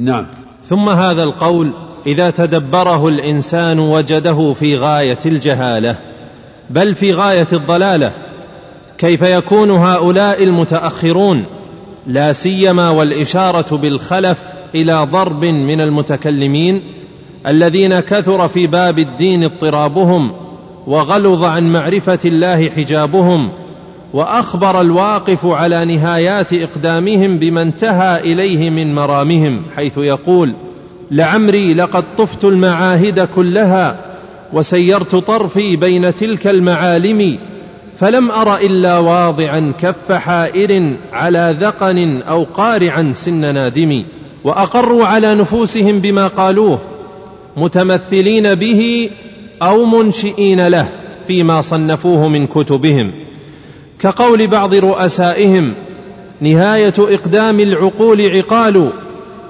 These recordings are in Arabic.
نعم. ثم هذا القول إذا تدبره الإنسان وجده في غاية الجهالة بل في غاية الضلالة. كيف يكون هؤلاء المتأخرون؟ لا سيما والإشارة بالخلف إلى ضرب من المتكلمين الذين كثر في باب الدين اضطرابهم وغلظ عن معرفة الله حجابهم وأخبر الواقف على نهايات إقدامهم بما انتهى إليه من مرامهم حيث يقول لعمري لقد طفت المعاهد كلها وسيرت طرفي بين تلك المعالم فلم أر إلا واضعا كف حائر على ذقن أو قارعا سن نادم واقروا على نفوسهم بما قالوه متمثلين به أو منشئين له فيما صنفوه من كتبهم. كقول بعض رؤسائهم نهاية إقدام العقول عقال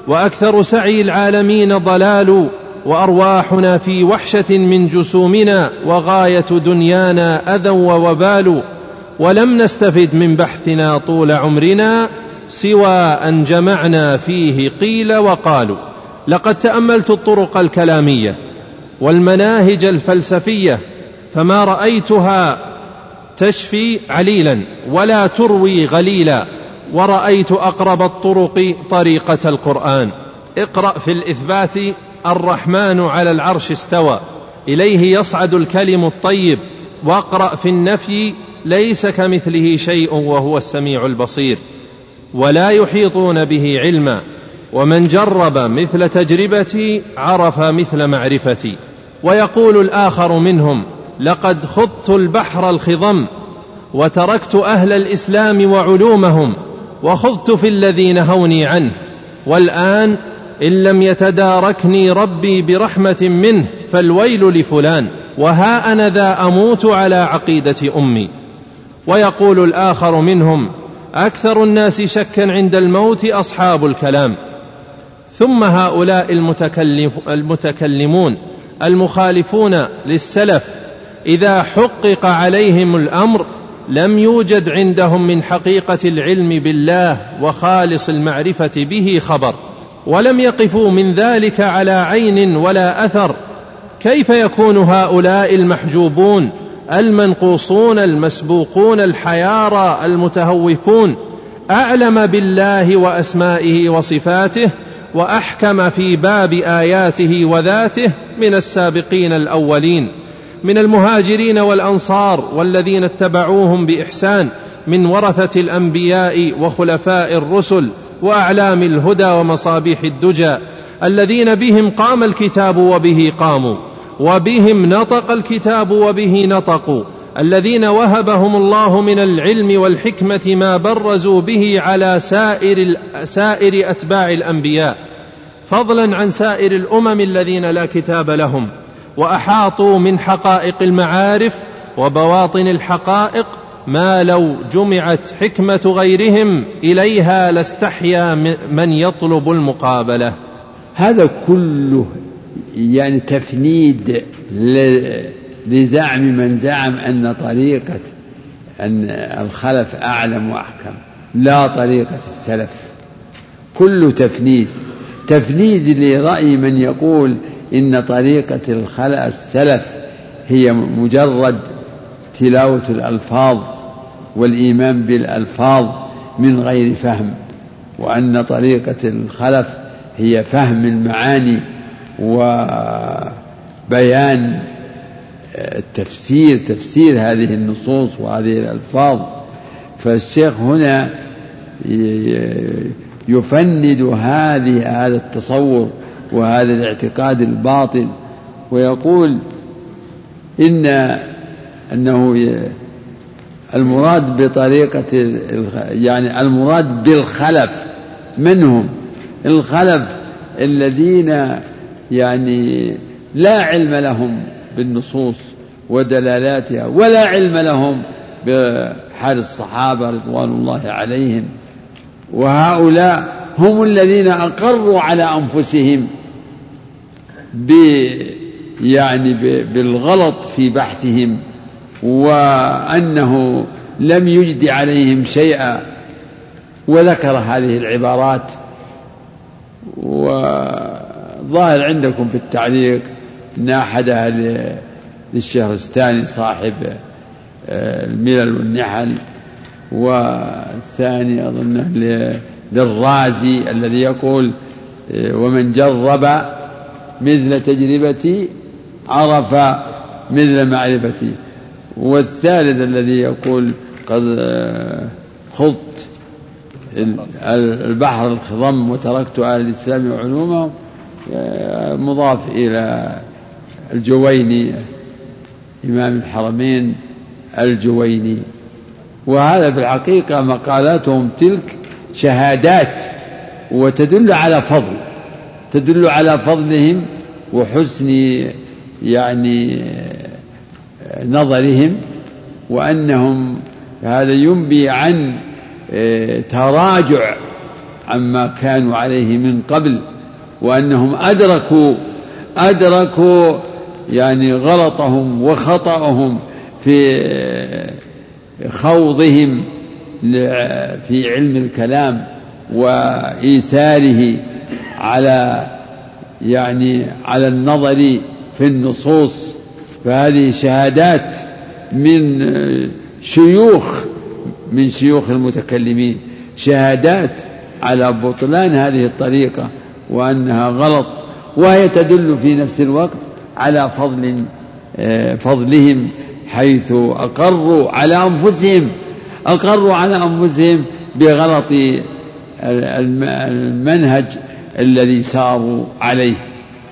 وأكثر سعي العالمين ضلال وأرواحنا في وحشة من جسومنا وغاية دنيانا أذى ووبال ولم نستفد من بحثنا طول عمرنا سوى أن جمعنا فيه قيل وقالوا لقد تأملت الطرق الكلامية والمناهج الفلسفية فما رأيتها تشفي عليلا ولا تروي غليلا ورأيت أقرب الطرق طريقة القرآن. اقرأ في الإثبات الرحمن على العرش استوى إليه يصعد الكلم الطيب واقرأ في النفي ليس كمثله شيء وهو السميع البصير. ولا يحيطون به علما ومن جرب مثل تجربتي عرف مثل معرفتي. ويقول الآخر منهم لقد خضت البحر الخضم وتركت أهل الإسلام وعلومهم وخضت في الذي نهوني عنه والآن إن لم يتداركني ربي برحمة منه فالويل لفلان وها أنا ذا أموت على عقيدة أمي. ويقول الآخر منهم أكثر الناس شكا عند الموت أصحاب الكلام. ثم هؤلاء المتكلمون المخالفون للسلف إذا حقق عليهم الأمر لم يوجد عندهم من حقيقة العلم بالله وخالص المعرفة به خبر ولم يقفوا من ذلك على عين ولا أثر. كيف يكون هؤلاء المحجوبون المنقوصون المسبوقون الحيارى المتهوكون؟ أعلم بالله وأسمائه وصفاته وأحكم في باب آياته وذاته من السابقين الأولين. من المهاجرين والأنصار والذين اتبعوهم بإحسان من ورثة الأنبياء وخلفاء الرسل وأعلام الهدى ومصابيح الدجى الذين بهم قام الكتاب وبه قاموا وبهم نطق الكتاب وبه نطقوا الذين وهبهم الله من العلم والحكمة ما برزوا به على سائر سائر أتباع الأنبياء فضلا عن سائر الأمم الذين لا كتاب لهم وأحاطوا من حقائق المعارف وبواطن الحقائق ما لو جمعت حكمة غيرهم إليها لاستحيا من يطلب المقابلة. هذا كله يعني تفنيد لزعم من زعم أن طريقة أن الخلف أعلم وأحكم لا طريقة السلف. كله تفنيد. تفنيد لرأي من يقول إن طريقة الخلق السلف هي مجرد تلاوة الألفاظ والإيمان بالألفاظ من غير فهم وأن طريقة الخلف هي فهم المعاني وبيان التفسير تفسير هذه النصوص وهذه الألفاظ. فالشيخ هنا يفند هذه هذا التصور وهذا الاعتقاد الباطل ويقول إن أنه المراد بطريقة يعني المراد بالخلف منهم الخلف الذين يعني لا علم لهم بالنصوص ودلالاتها ولا علم لهم بحال الصحابة رضوان الله عليهم وهؤلاء هم الذين أقروا على أنفسهم ب يعني بالغلط في بحثهم وأنه لم يجد عليهم شيئا وذكر هذه العبارات وظاهر عندكم في التعليق أن أحدها للشهرستاني صاحب آه، الملل والنحل والثاني أظنه للرازي الذي يقول آه، ومن جرب مثل تجربتي عرف مثل معرفتي والثالث الذي يقول قد آه، خضت البحر الخضم وتركت أهل الإسلام وعلومهم مضاف إلى الجويني إمام الحرمين الجويني. وهذا في الحقيقة مقالاتهم تلك شهادات وتدل على فضل. تدل على فضلهم وحسن يعني نظرهم وأنهم هذا ينبي عن آه، تراجع عما كانوا عليه من قبل وأنهم أدركوا أدركوا يعني غلطهم وخطأهم في خوضهم في علم الكلام وإيثاره على يعني على النظر في النصوص فهذه شهادات من شيوخ من شيوخ المتكلمين شهادات على بطلان هذه الطريقة وأنها غلط وهي تدل في نفس الوقت على فضل فضلهم حيث أقروا على أنفسهم أقروا على أنفسهم بغلط المنهج الذي ساروا عليه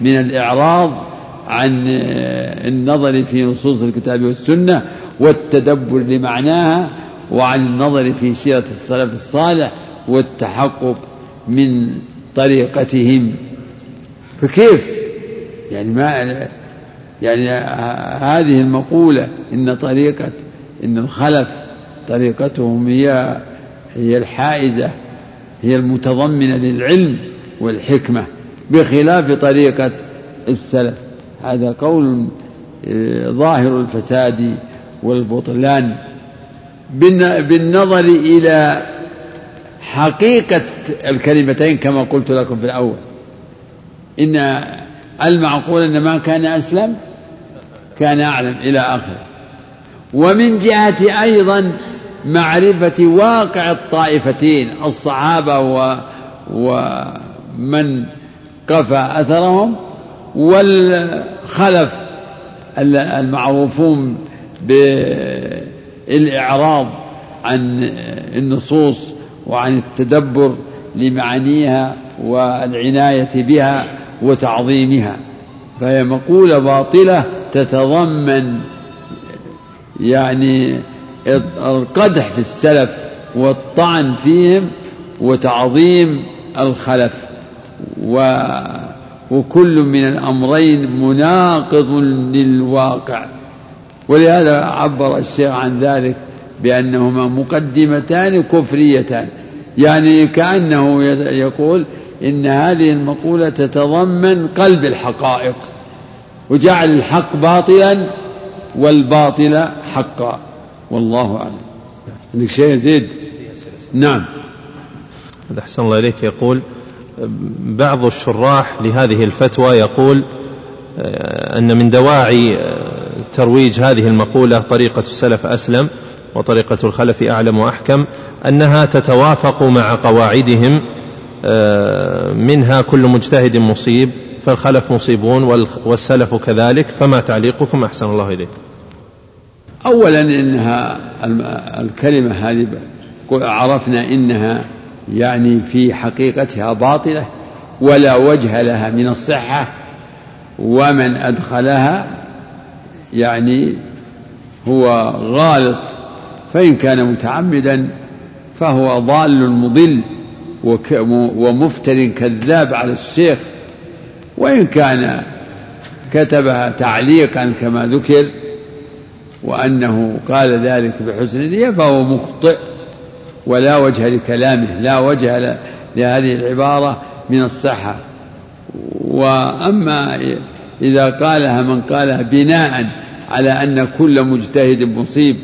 من الإعراض عن آه، النظر في نصوص الكتاب والسنة والتدبر لمعناها وعن النظر في سيرة السلف الصالح والتحقق من طريقتهم. فكيف؟ يعني ما يعني هذه المقولة إن طريقة إن الخلف طريقتهم هي هي الحائزة هي المتضمنة للعلم. والحكمة بخلاف طريقة السلف. هذا قول آه، ظاهر الفساد والبطلان. بالنظر إلى حقيقة الكلمتين كما قلت لكم في الأول. إن المعقول أن من كان أسلم كان أعلم إلى آخره ومن جهة أيضا معرفة واقع الطائفتين الصحابة و ومن قفى أثرهم والخلف المعروفون بالإعراض عن النصوص وعن التدبر لمعانيها والعناية بها وتعظيمها. فهي مقولة باطلة تتضمن يعني القدح في السلف والطعن فيهم وتعظيم الخلف. و وكل من الأمرين مناقض للواقع. ولهذا عبر الشيخ عن ذلك بأنهما مقدمتان كفريتان. يعني كأنه يقول إن هذه المقولة تتضمن قلب الحقائق وجعل الحق باطلا والباطل حقا. والله أعلم. عندك شيء زيد؟ نعم. هذا أحسن الله إليك. يقول بعض الشراح لهذه الفتوى يقول آه، أن من دواعي آه، ترويج هذه المقولة طريقة السلف أسلم وطريقة الخلف أعلم وأحكم أنها تتوافق مع قواعدهم آه، منها كل مجتهد مصيب فالخلف مصيبون والسلف كذلك فما تعليقكم؟ أحسن الله إليك. أولا إنها الكلمة هذه عرفنا إنها يعني في حقيقتها باطلة ولا وجه لها من الصحة ومن أدخلها يعني هو غالط فإن كان متعمدا فهو ضال مضل ومفتر كذاب على الشيخ وإن كان كتبها تعليقا كما ذكر وأنه قال ذلك بحسن نية فهو مخطئ ولا وجه لكلامه لا وجه لهذه العبارة من الصحة. وأما إذا قالها من قالها بناء على أن كل مجتهد مصيب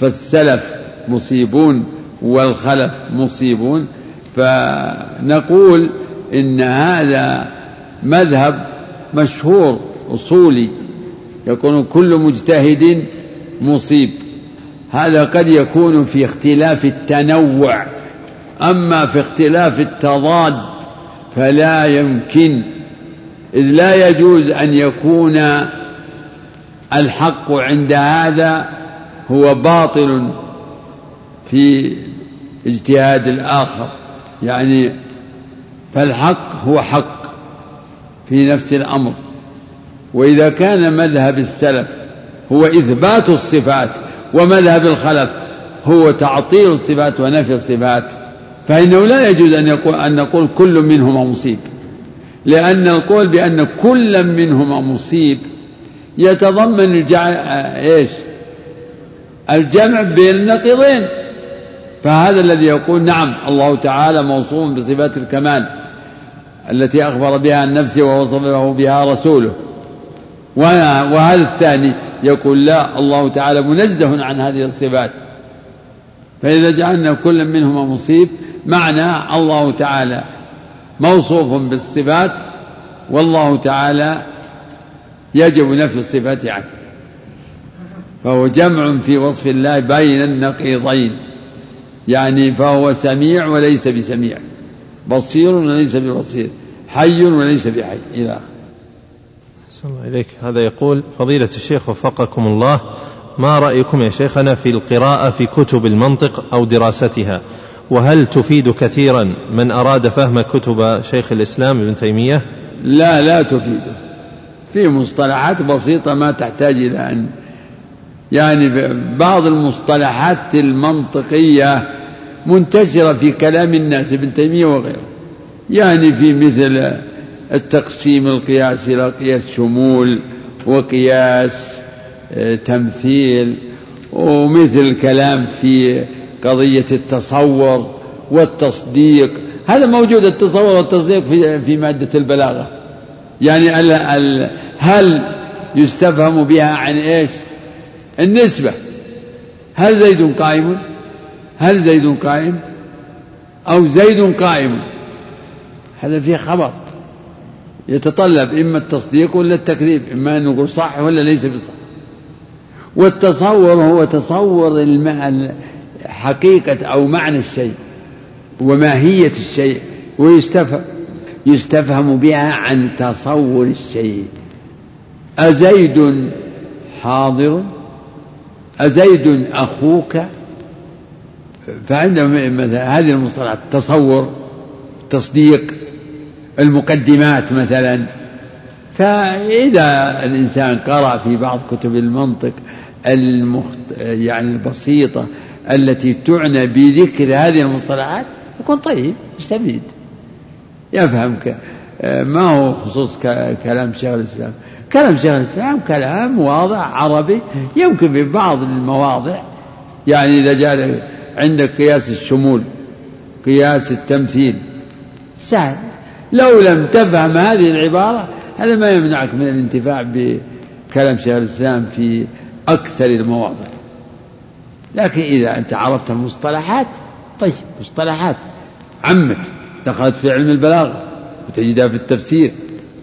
فالسلف مصيبون والخلف مصيبون فنقول إن هذا مذهب مشهور أصولي يكون كل مجتهد مصيب. هذا قد يكون في اختلاف التنوع. أما في اختلاف التضاد فلا يمكن إذ لا يجوز أن يكون الحق عند هذا هو باطل في اجتهاد الآخر. يعني فالحق هو حق في نفس الأمر. وإذا كان مذهب السلف هو إثبات الصفات ومذهب الخلف هو تعطيل الصفات ونفي الصفات فإنه لا يجوز أن يقول أن نقول كل منهما مصيب لأن القول بأن كل منهما مصيب يتضمن. إيش؟ الجمع بين النقيضين فهذا الذي يقول نعم الله تعالى موصوف بصفات الكمال التي أخبر بها عن نفسه ووصفه بها رسوله وهذا الثاني يقول لا الله تعالى منزه عن هذه الصفات. فإذا جعلنا كل منهما مصيب معنى الله تعالى موصوف بالصفات والله تعالى يجب نفي الصفات عنه فهو جمع في وصف الله بين النقيضين. يعني فهو سميع وليس بسميع. بصير وليس ببصير. حي وليس بحي. إلى الله إليك. هذا يقول فضيلة الشيخ وفقكم الله ما رأيكم يا شيخنا في القراءة في كتب المنطق أو دراستها؟ وهل تفيد كثيرا من أراد فهم كتب شيخ الإسلام ابن تيمية؟ لا لا تفيد. في مصطلحات بسيطة ما تحتاج إلى أن يعني بعض المصطلحات المنطقية منتشرة في كلام الناس ابن تيمية وغيره. يعني في مثل التقسيم القياس إلى قياس شمول وقياس آه، تمثيل ومثل الكلام في قضية التصور والتصديق هذا موجود التصور والتصديق في في مادة البلاغة يعني ال ال هل يستفهم بها عن إيش؟ النسبة هل زيد قائم؟ هل زيد قائم؟ أو زيد قائم هذا فيه خبر يتطلب إما التصديق ولا التكذيب إما أن نقول صح ولا ليس بصح. والتصور هو تصور حقيقة أو معنى الشيء وماهية الشيء ويستفهم يستفهم بها عن تصور الشيء. أزيد حاضر؟ أزيد أخوك؟ فعندهم مثلا هذه المصطلحات تصور تصديق. المقدمات مثلا. فإذا الإنسان قرأ في بعض كتب المنطق المخت... يعني البسيطة التي تعنى بذكر هذه المصطلحات يكون طيب يستفيد. يفهم ك... ما هو خصوص ك... كلام شيخ الإسلام. كلام شيخ الإسلام كلام واضح عربي يمكن في بعض المواضع. يعني إذا جاء عندك قياس الشمول قياس التمثيل سهل. لو لم تفهم هذه العبارة هذا ما يمنعك من الانتفاع بكلام شيخ الإسلام في أكثر المواضع. لكن إذا أنت عرفت المصطلحات طيب مصطلحات. عمت دخلت في علم البلاغة وتجدها في التفسير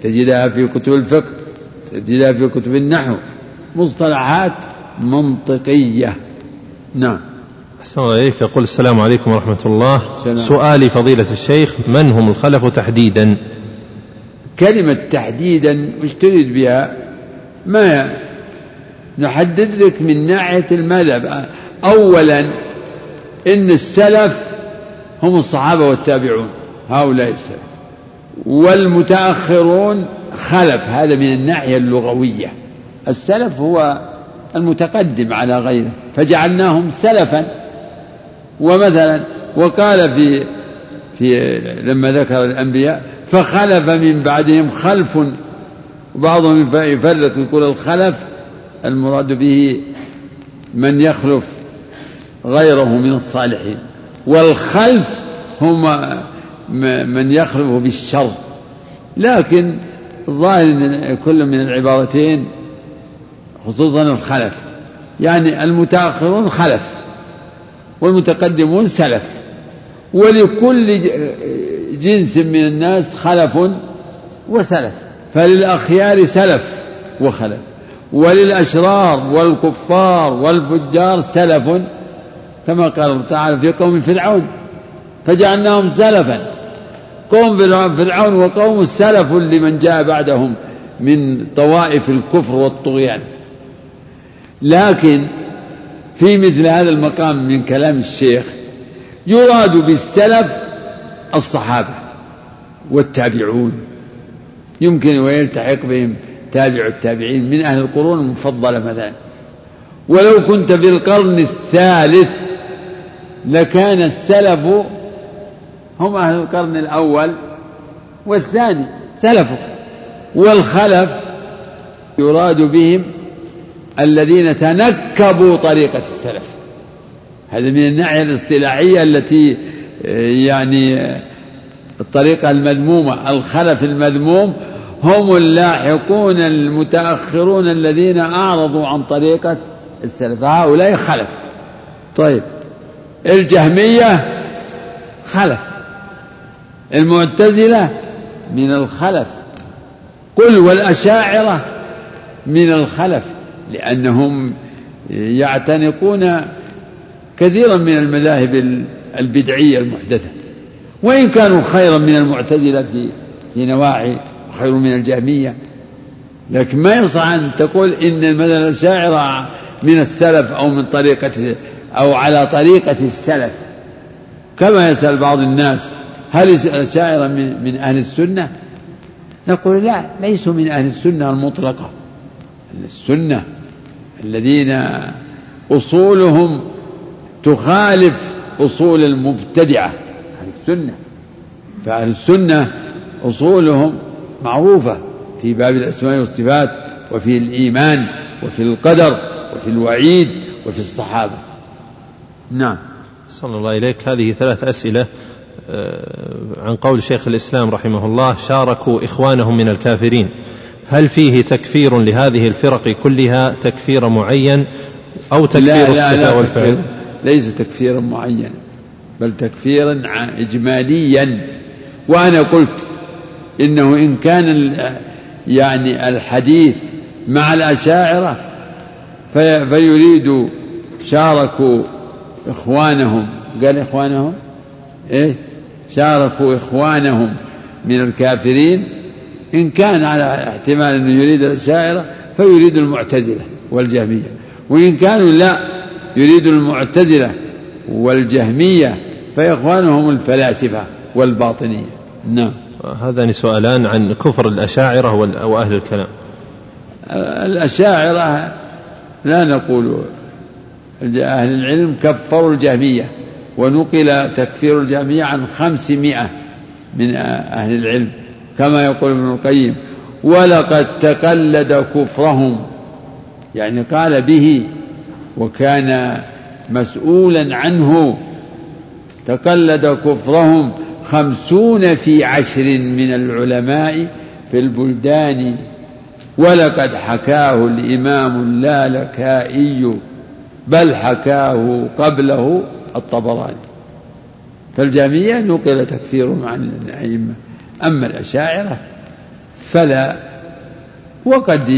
تجدها في كتب الفقه تجدها في كتب النحو. مصطلحات منطقية. نعم. أحسن الله إليك. يقول السلام عليكم ورحمة الله. السلام. سؤالي فضيلة الشيخ من هم الخلف تحديدا؟ كلمة تحديدا وش تريد بها؟ ما نحدد لك من ناحية المذهب. أولا إن السلف هم الصحابة والتابعون هؤلاء السلف. والمتأخرون خلف هذا من الناحية اللغوية. السلف هو المتقدم على غيره فجعلناهم سلفا. ومثلا وقال في في لما ذكر الأنبياء فخلف من بعدهم خلف وبعضهم يفرق يقول الخلف المراد به من يخلف غيره من الصالحين والخلف هم من يخلف بالشر. لكن الظاهر إن كل من العبارتين خصوصا الخلف يعني المتأخرون خلف. والمتقدمون سلف. ولكل جنس من الناس خلف وسلف. فللأخيار سلف وخلف. وللأشرار والكفار والفجار سلف كما قال تعالى في قوم فرعون. فجعلناهم سلفا. قوم فرعون وقوم سلف لمن جاء بعدهم من طوائف الكفر والطغيان. لكن في مثل هذا المقام من كلام الشيخ يراد بالسلف الصحابة والتابعون. يمكن ويلتحق بهم تابع التابعين من أهل القرون المفضلة مثلا. ولو كنت في القرن الثالث لكان السلف هم أهل القرن الأول والثاني. سلفك والخلف يراد بهم الذين تنكبوا طريقة السلف. هذا من الناحية الاصطلاحية التي يعني الطريقة المذمومة الخلف المذموم هم اللاحقون المتأخرون الذين أعرضوا عن طريقة السلف. هؤلاء خلف. طيب الجهمية خلف. المعتزلة من الخلف. قل والأشاعرة من الخلف. لأنهم يعتنقون كثيرا من المذاهب البدعية المحدثة. وإن كانوا خيرا من المعتزلة في في نواحي وخير من الجهمية. لكن ما يصح أن تقول إن المذهب الأشاعرة من السلف أو من طريقة أو على طريقة السلف. كما يسأل بعض الناس هل الأشاعرة من أهل السنة؟ نقول لا ليسوا من أهل السنة المطلقة. السنة. الذين أصولهم تخالف أصول المبتدعة أهل السنة. فأهل السنة أصولهم معروفة في باب الأسماء والصفات وفي الإيمان وفي القدر وفي الوعيد وفي الصحابة. نعم. صلى الله إليك. هذه ثلاث أسئلة آه، عن قول شيخ الإسلام رحمه الله شاركوا إخوانهم من الكافرين. هل فيه تكفير لهذه الفرق كلها تكفير معين أو تكفير لا لا الصفة لا والفعل؟ ليس تكفيرا معينا بل تكفيرا إجماليا. وأنا قلت إنه إن كان يعني الحديث مع الأشاعرة في فيريد شاركوا إخوانهم. قال إخوانهم؟ إيه؟ شاركوا إخوانهم من الكافرين إن كان على احتمال أنه يريد الأشاعرة فيريد المعتزلة والجهمية وإن كانوا لا يريد المعتزلة والجهمية فإخوانهم الفلاسفة والباطنية. نعم. هذان سؤالان عن كفر الأشاعرة وأهل الكلام. الأشاعرة لا نقول أهل العلم كفروا الجهمية ونقل تكفير الجهمية عن خمسمائة من أهل العلم. كما يقول ابن القيم ولقد تقلد كفرهم. يعني قال به وكان مسؤولا عنه. تقلد كفرهم خمسون في عشر من العلماء في البلدان. ولقد حكاه الإمام اللالكائي بل حكاه قبله الطبراني. فالجامية نقل تكفيرهم عن الأئمة. أما الأشاعرة فلا وقد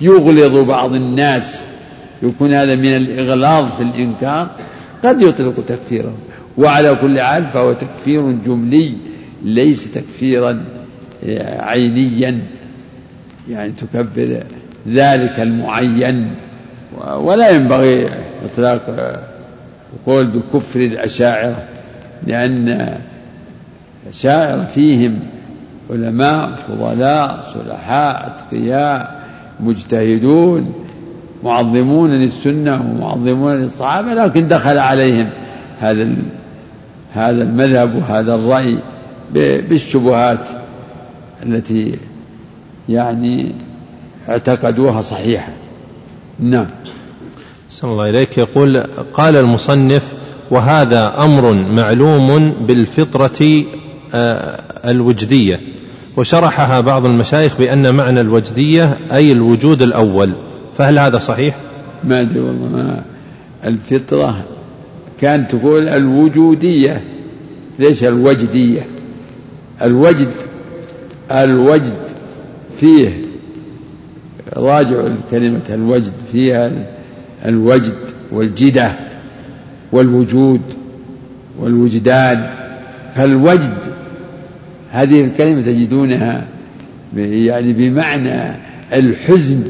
يغلظ بعض الناس يكون هذا من الإغلاظ في الإنكار قد يطلق تكفيره وعلى كل حال فهو تكفير جملي ليس تكفيرا عينيا يعني تكفر ذلك المعين ولا ينبغي إطلاق القول بكفر الأشاعرة لأن الأشاعرة فيهم علماء فضلاء صلحاء أتقياء مجتهدون معظمون للسنة ومعظمون للصحابة لكن دخل عليهم هذا هذا المذهب وهذا الرأي بالشبهات التي يعني اعتقدوها صحيحة. نعم. صلى الله إليك. يقول قال المصنف وهذا أمر معلوم بالفطرة الوجدية وشرحها بعض المشايخ بأن معنى الوجدية أي الوجود الأول. فهل هذا صحيح؟ ما أدري والله ما الفطرة كانت تقول الوجودية ليش الوجدية؟ الوجد الوجد فيه راجع كلمة الوجد فيها الوجد والجدة والوجود والوجدان. فالوجد هذه الكلمة تجدونها يعني بمعنى الحزن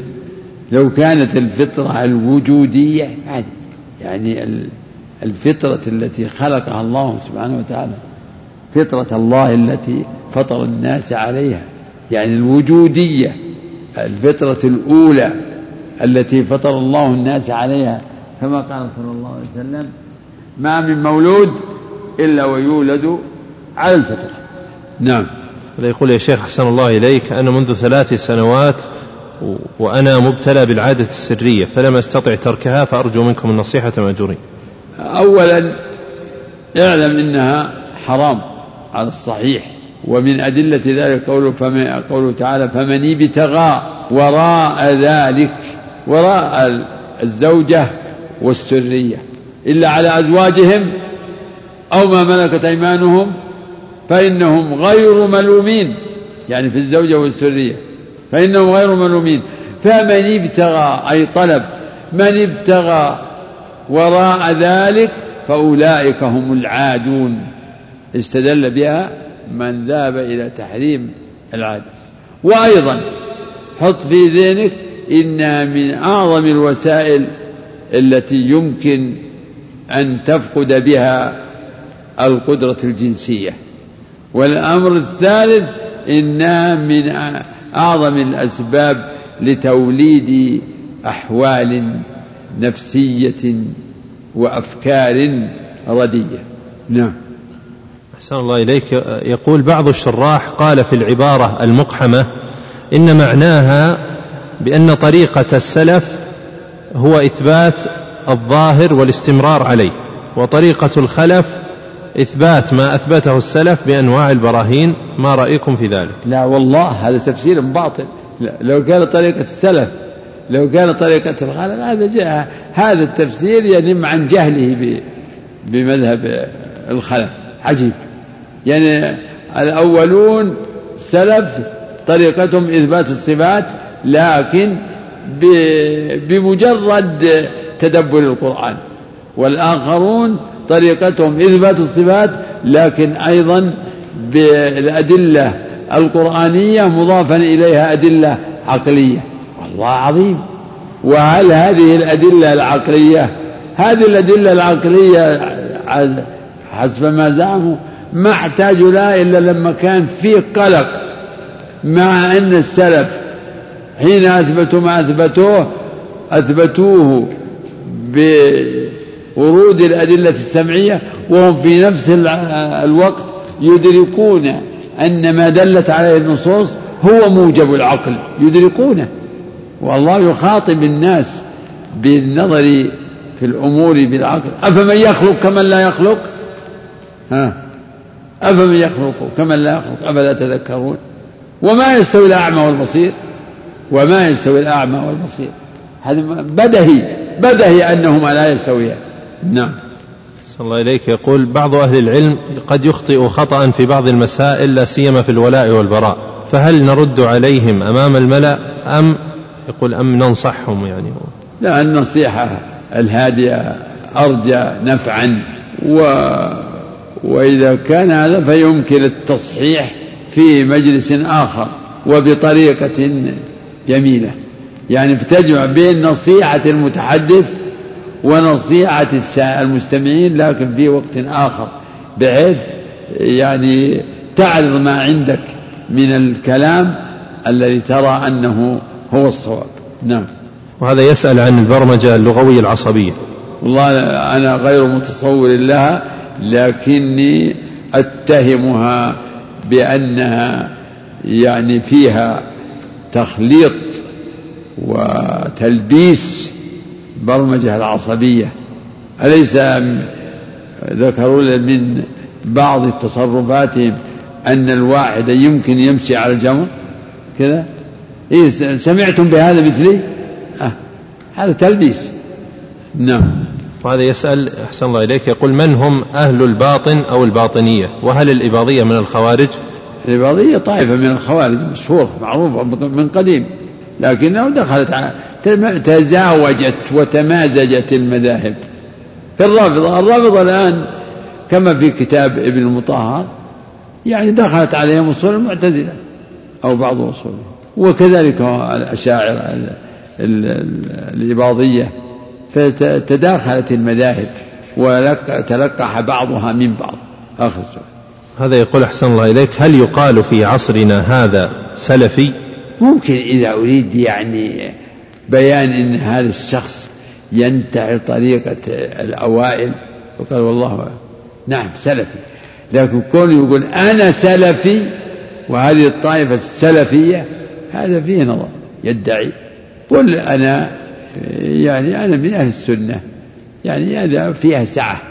لو كانت الفطرة الوجودية يعني الفطرة التي خلقها الله سبحانه وتعالى فطرة الله التي فطر الناس عليها. يعني الوجودية الفطرة الأولى التي فطر الله الناس عليها. كما قال صلى الله عليه وسلم ما من مولود إلا ويولد على الفطرة. نعم. يقول يا شيخ أحسن الله إليك أنا منذ ثلاث سنوات وأنا مبتلى بالعادة السرية فلم أستطع تركها فأرجو منكم النصيحة مأجورين أولا اعلم إنها حرام على الصحيح ومن أدلة ذلك قوله, فمن قوله تعالى فمن ابتغى وراء ذلك وراء الزوجة والسرية إلا على أزواجهم أو ما ملكت أيمانهم فإنهم غير ملومين يعني في الزوجة والسرية فإنهم غير ملومين. فمن ابتغى أي طلب من ابتغى وراء ذلك فأولئك هم العادون. استدل بها من ذهب إلى تحريم العادة. وأيضا حط في ذهنك إنها من أعظم الوسائل التي يمكن أن تفقد بها القدرة الجنسية. والأمر الثالث إنها من أعظم الأسباب لتوليد أحوال نفسية وأفكار ردية. نعم. أحسن الله إليك. يقول بعض الشراح قال في العبارة المقحمة إن معناها بأن طريقة السلف هو إثبات الظاهر والاستمرار عليه وطريقة الخلف إثبات ما أثبته السلف بأنواع البراهين ما رأيكم في ذلك؟ لا والله هذا تفسير باطل. لو كان طريقة السلف لو كان طريقة الخلف هذا جاء هذا التفسير ينم عن جهله بمذهب الخلف. عجيب. يعني الأولون سلف طريقتهم إثبات الصفات لكن بمجرد تدبر القرآن. والآخرون طريقتهم إثبات الصفات لكن أيضا بالأدلة القرآنية مضافا إليها أدلة عقلية. والله عظيم. وهل هذه الأدلة العقلية هذه الأدلة العقلية حسب ما زعموا ما احتاجوا لها إلا لما كان في قلق مع أن السلف حين أثبتوا ما أثبتوه أثبتوه بورود الأدلة السمعية وهم في نفس الوقت يدركون أن ما دلت عليه النصوص هو موجب العقل. يدركونه. والله يخاطب الناس بالنظر في الأمور بالعقل. أفمن يخلق كمن لا يخلق؟ ها؟ أفمن يخلق كمن لا يخلق؟ أفلا تذكرون؟ وما يستوي الأعمى والبصير؟ وما يستوي الأعمى والبصير. هذا بدهي بدهي أنهما لا يستويان. نعم. صلى الله إليك. يقول بعض أهل العلم قد يخطئ خطأ في بعض المسائل لا سيما في الولاء والبراء فهل نرد عليهم أمام الملأ أم يقول أم ننصحهم يعني؟ لا النصيحة الهادئة أرجى نفعا و وإذا كان هذا فيمكن التصحيح في مجلس آخر وبطريقة جميلة. يعني تجمع بين نصيحة المتحدث ونصيحة المستمعين لكن في وقت آخر بحيث يعني تعرض ما عندك من الكلام الذي ترى أنه هو الصواب. نعم. وهذا يسأل عن البرمجة اللغوية العصبية. والله أنا غير متصور لها لكني أتهمها بأنها يعني فيها تخليط وتلبيس برمجة العصبية. أليس ذكروا من بعض تصرفاتهم أن الواحد يمكن يمشي على الجمر؟ كذا؟ إيه سمعتم بهذا مثلي؟ آه هذا تلبيس. نعم. وهذا يسأل أحسن الله إليك يقول من هم أهل الباطن أو الباطنية؟ وهل الإباضية من الخوارج؟ الإباضية طائفة من الخوارج مشهورة معروفة من قديم. لكنه دخلت تزاوجت وتمازجت المذاهب. كالرافضة الرافضة الآن كما في كتاب ابن المطهر يعني دخلت عليهم أصول المعتزلة أو بعض أصولهم وكذلك الأشاعرة الإباضية. فتداخلت المذاهب وتلقح بعضها من بعض. آخر هذا يقول أحسن الله إليك هل يقال في عصرنا هذا سلفي؟ ممكن إذا أريد يعني بيان أن هذا الشخص ينتهي طريقة الأوائل وقال والله نعم سلفي. لكن كون يقول أنا سلفي وهذه الطائفة السلفية هذا فيه نظر يدعي. قل أنا يعني أنا من أهل السنة يعني هذا فيها سعة.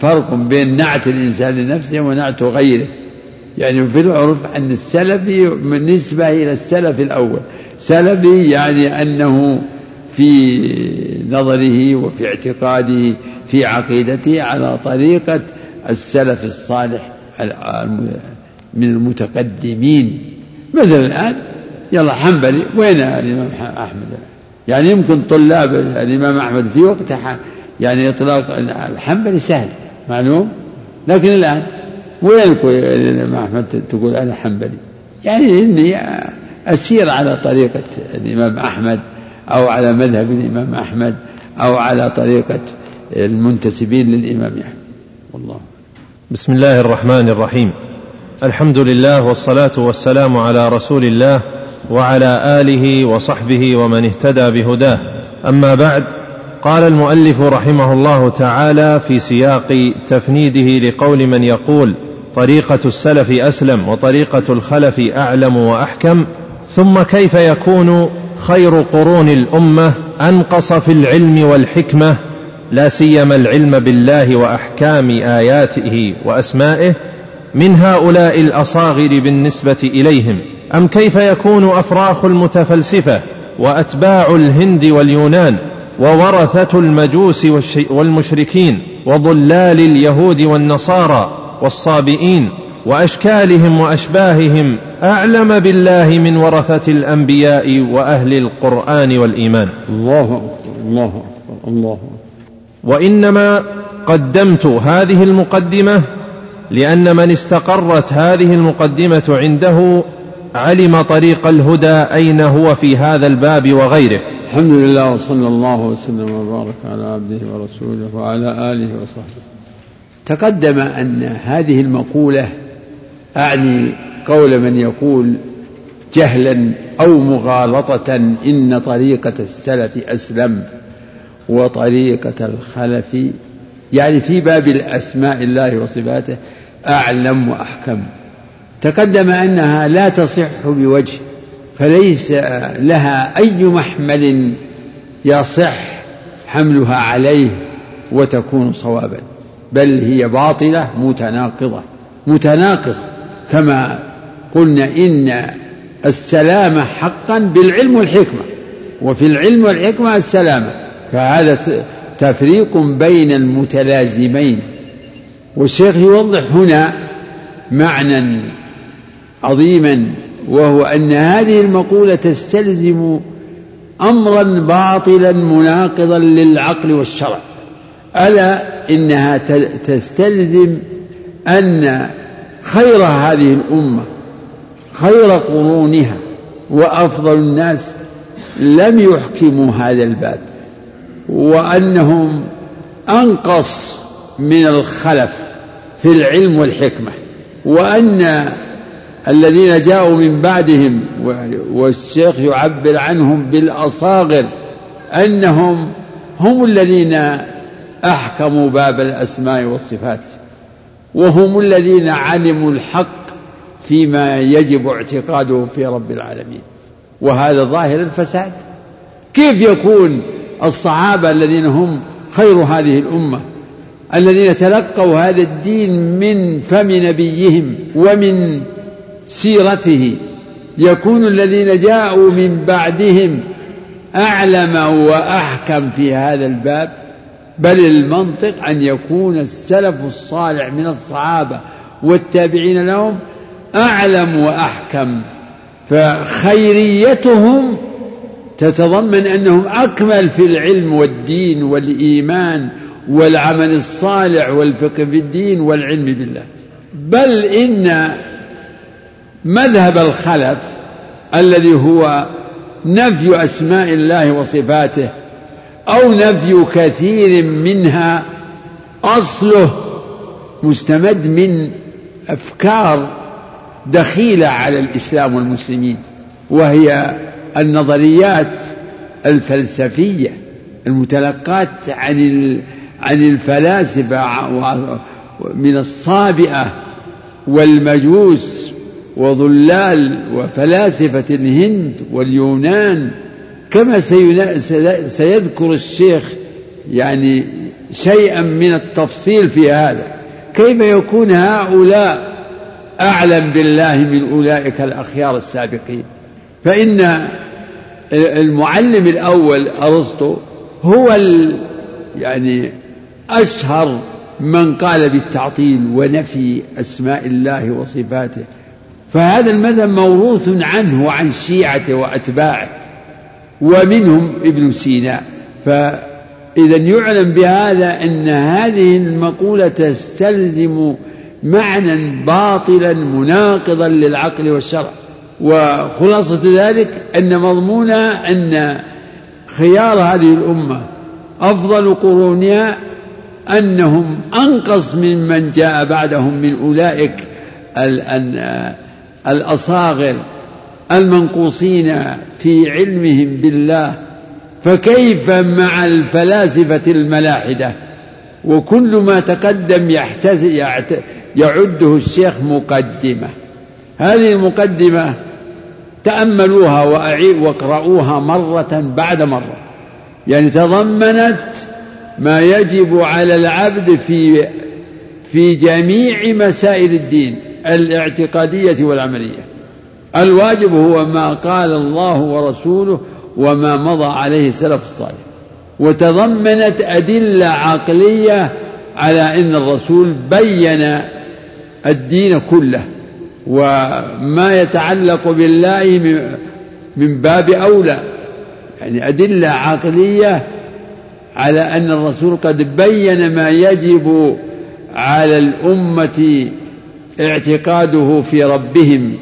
فرق بين نعت الإنسان لنفسه ونعت غيره. يعني في العرف أن السلفي بالنسبة إلى السلف الأول. سلفي يعني أنه في نظره وفي اعتقاده في عقيدته على طريقة السلف الصالح من المتقدمين. مثلا الآن يلا حنبلي وين الإمام أحمد؟ يعني يمكن طلاب الإمام أحمد في وقت يعني إطلاق الحنبلي سهل معلوم؟ لكن الآن وين الإمام أحمد تقول أنا حنبلي. يعني إني أسير على طريقة الإمام أحمد أو على مذهب الإمام أحمد أو على طريقة المنتسبين للإمام أحمد. والله. بسم الله الرحمن الرحيم. الحمد لله والصلاة والسلام على رسول الله وعلى آله وصحبه ومن اهتدى بهداه. أما بعد قال المؤلف رحمه الله تعالى في سياق تفنيده لقول من يقول طريقة السلف أسلم وطريقة الخلف أعلم وأحكم ثم كيف يكون خير قرون الأمة أنقص في العلم والحكمة؟ لا سيما العلم بالله وأحكام آياته وأسمائه من هؤلاء الأصاغر بالنسبة إليهم. أم كيف يكون أفراخ المتفلسفة وأتباع الهند واليونان وورثة المجوس والمشركين وضلال اليهود والنصارى والصابئين وأشكالهم وأشباههم أعلم بالله من ورثة الأنبياء وأهل القرآن والإيمان. الله الله الله وإنما قدمت هذه المقدمة لأن من استقرت هذه المقدمة عنده علم طريق الهدى أين هو في هذا الباب وغيره. الحمد لله وصلى الله وسلم وبارك على عبده ورسوله وعلى آله وصحبه. تقدم أن هذه المقولة أعني قول من يقول جهلا أو مغالطة إن طريقة السلف أسلم وطريقة الخلف يعني في باب الأسماء الله وصفاته أعلم وأحكم. تقدم أنها لا تصح بوجه فليس لها أي محمل يصح حملها عليه وتكون صوابا. بل هي باطلة متناقضة. متناقض كما قلنا إن السلامه حقا بالعلم والحكمة. وفي العلم والحكمة السلامة. فهذا تفريق بين المتلازمين. والشيخ يوضح هنا معنى عظيما وهو أن هذه المقولة تستلزم امرا باطلا مناقضا للعقل والشرع. ألا إنها تستلزم أن خير هذه الأمة خير قرونها وأفضل الناس لم يحكموا هذا الباب وأنهم أنقص من الخلف في العلم والحكمة وأن الذين جاءوا من بعدهم والشيخ يعبر عنهم بالأصاغر أنهم هم الذين احكموا باب الأسماء والصفات وهم الذين علموا الحق فيما يجب اعتقاده في رب العالمين. وهذا ظاهر الفساد. كيف يكون الصحابة الذين هم خير هذه الأمة الذين تلقوا هذا الدين من فم نبيهم ومن سيرته يكون الذين جاءوا من بعدهم أعلم وأحكم في هذا الباب؟ بل المنطق أن يكون السلف الصالح من الصحابة والتابعين لهم أعلم وأحكم فخيريتهم تتضمن أنهم أكمل في العلم والدين والإيمان والعمل الصالح والفقه في الدين والعلم بالله. بل إن مذهب الخلف الذي هو نفي أسماء الله وصفاته أو نفي كثير منها أصله مستمد من أفكار دخيلة على الإسلام والمسلمين وهي النظريات الفلسفية المتلقاة عن عن الفلاسفة من الصابئة والمجوس وظلال وفلاسفة الهند واليونان كما سيذكر الشيخ يعني شيئا من التفصيل في هذا. كيف يكون هؤلاء أعلم بالله من أولئك الأخيار السابقين؟ فإن المعلم الأول أرسطو هو يعني أشهر من قال بالتعطيل ونفي أسماء الله وصفاته. فهذا المذهب موروث عنه وعن شيعته وأتباعه. ومنهم ابن سينا. فإذا يعلم بهذا أن هذه المقولة تستلزم معنى باطلا مناقضا للعقل والشرع. وخلاصة ذلك أن مضمونها أن خيار هذه الأمة أفضل قرونها أنهم أنقص ممن جاء بعدهم من أولئك الأصاغر. المنقوصين في علمهم بالله فكيف مع الفلاسفة الملاحدة؟ وكل ما تقدم يعده الشيخ مقدمة. هذه المقدمة تأملوها واقرأوها مرة بعد مرة. يعني تضمنت ما يجب على العبد في في جميع مسائل الدين الاعتقادية والعملية. الواجب هو ما قال الله ورسوله وما مضى عليه السلف الصالح. وتضمنت أدلة عقلية على أن الرسول بين الدين كله وما يتعلق بالله من باب أولى. يعني أدلة عقلية على أن الرسول قد بين ما يجب على الأمة اعتقاده في ربهم.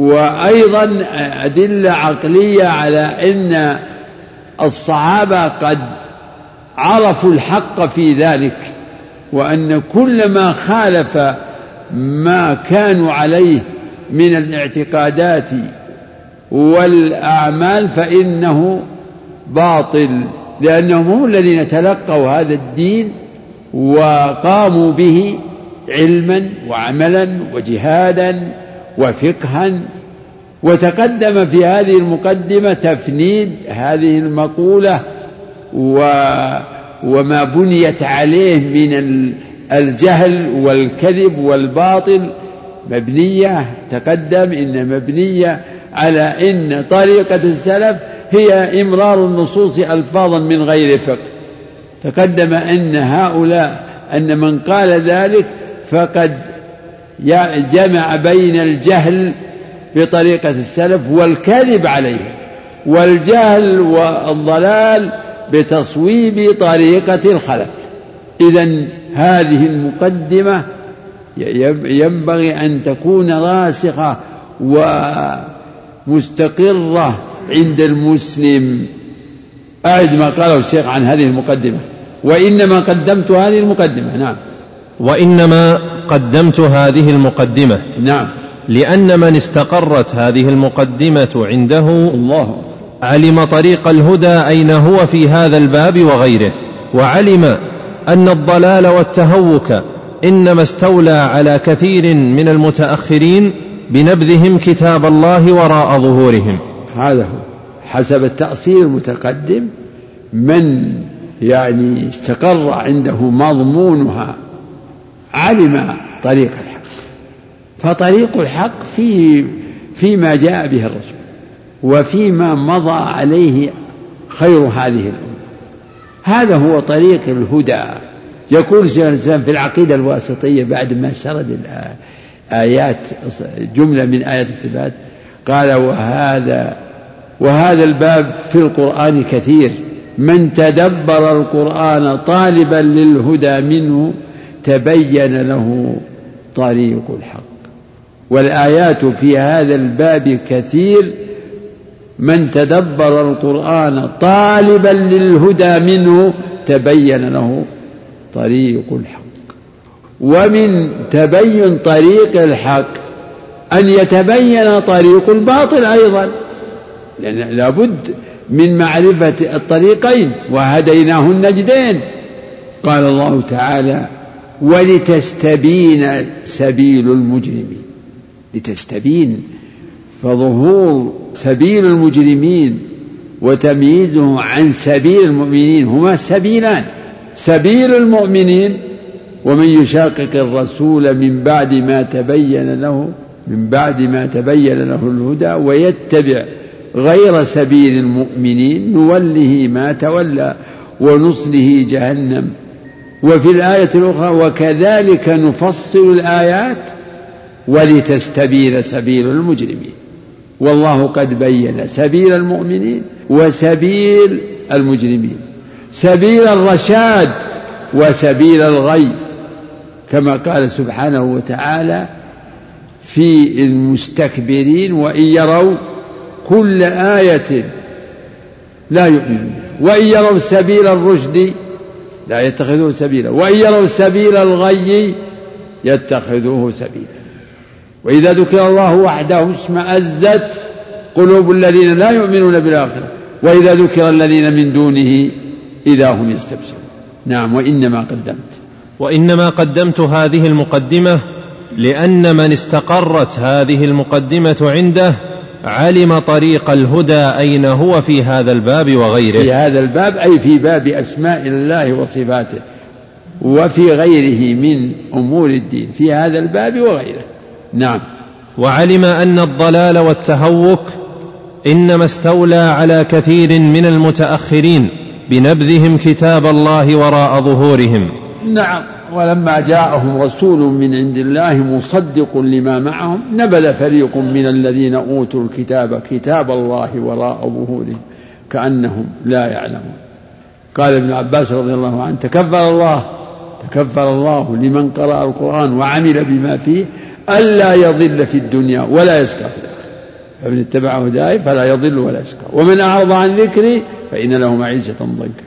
وأيضا أدلة عقلية على أن الصحابة قد عرفوا الحق في ذلك وأن كل ما خالف ما كانوا عليه من الاعتقادات والأعمال فإنه باطل لأنهم هم الذين تلقوا هذا الدين وقاموا به علما وعملا وجهادا وفقها وتقدم في هذه المقدمة تفنيد هذه المقولة و وما بنيت عليه من الجهل والكذب والباطل مبنية تقدم إن مبنية على إن طريقة السلف هي إمرار النصوص ألفاظا من غير فقه. تقدم أن هؤلاء أن من قال ذلك فقد جمع بين الجهل بطريقة السلف والكذب عليه والجهل والضلال بتصويب طريقة الخلف. إذا هذه المقدمة ينبغي أن تكون راسخة ومستقرة عند المسلم. أعد ما قاله الشيخ عن هذه المقدمة وإنما قدمت هذه المقدمة. نعم. وإنما قدمت هذه المقدمة. نعم. لأن من استقرت هذه المقدمة عنده الله. علم طريق الهدى أين هو في هذا الباب وغيره وعلم أن الضلال والتهوك إنما استولى على كثير من المتأخرين بنبذهم كتاب الله وراء ظهورهم. هذا هو. حسب التأصيل المتقدم من يعني استقر عنده مضمونها علم طريق الحق. فطريق الحق في فيما جاء به الرسول وفيما مضى عليه خير هذه الأمة. هذا هو طريق الهدى. يقول الإسلام في العقيدة الواسطية بعد ما سرد آيات جملة من آيات الصفات قال وهذا وهذا الباب في القرآن كثير. من تدبر القرآن طالبا للهدى منه تبين له طريق الحق. والآيات في هذا الباب كثير. من تدبر القرآن طالبا للهدى منه تبين له طريق الحق. ومن تبين طريق الحق أن يتبين طريق الباطل أيضا. لأن لابد من معرفة الطريقين وهديناه النجدين. قال الله تعالى ولتستبين سبيل المجرمين. لتستبين فظهور سبيل المجرمين وتمييزه عن سبيل المؤمنين هما سبيلان سبيل المؤمنين ومن يشاقق الرسول من بعد ما تبين له من بعد ما تبين له الهدى ويتبع غير سبيل المؤمنين نوله ما تولى ونصله جهنم. وفي الآية الأخرى وكذلك نفصل الآيات ولتستبين سبيل المجرمين. والله قد بين سبيل المؤمنين وسبيل المجرمين. سبيل الرشاد وسبيل الغي كما قال سبحانه وتعالى في المستكبرين وإن يروا كل آية لا يؤمنون. وإن يروا سبيل الرشد لا يتخذوه سبيلا. وإن يروا سبيل الغي يتخذوه سبيلا. وإذا ذكر الله وحده اشمأزت قلوب الذين لا يؤمنون بالآخرة. وإذا ذكر الذين من دونه إذا هم يستبشرون. نعم وإنما قدمت. وإنما قدمت هذه المقدمة لأن من استقرت هذه المقدمة عنده علم طريق الهدى أين هو في هذا الباب وغيره. في هذا الباب أي في باب أسماء الله وصفاته وفي غيره من أمور الدين في هذا الباب وغيره. نعم. وعلم أن الضلال والتهوك إنما استولى على كثير من المتأخرين بنبذهم كتاب الله وراء ظهورهم. نعم. ولما جاءهم رسول من عند الله مصدق لما معهم نبذ فريق من الذين أوتوا الكتاب كتاب الله وراء ظهورهم كأنهم لا يعلمون. قال ابن عباس رضي الله عنه تكفر الله تكفر الله لمن قرأ القرآن وعمل بما فيه ألا يضل في الدنيا ولا يشقى في الآخرة. فمن اتبع هداي فلا يضل ولا يشقى ومن أعرض عن ذكري فإن له معيشة ضنكا.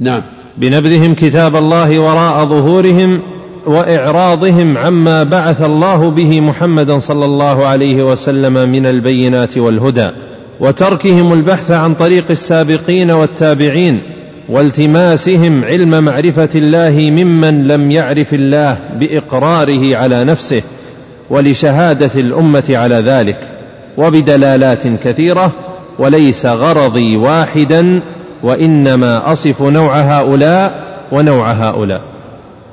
نعم. بنبذهم كتاب الله وراء ظهورهم وإعراضهم عما بعث الله به محمدا صلى الله عليه وسلم من البينات والهدى وتركهم البحث عن طريق السابقين والتابعين والتماسهم علم معرفة الله ممن لم يعرف الله بإقراره على نفسه ولشهادة الأمة على ذلك وبدلالات كثيرة وليس غرضي واحدا وإنما أصف نوع هؤلاء ونوع هؤلاء.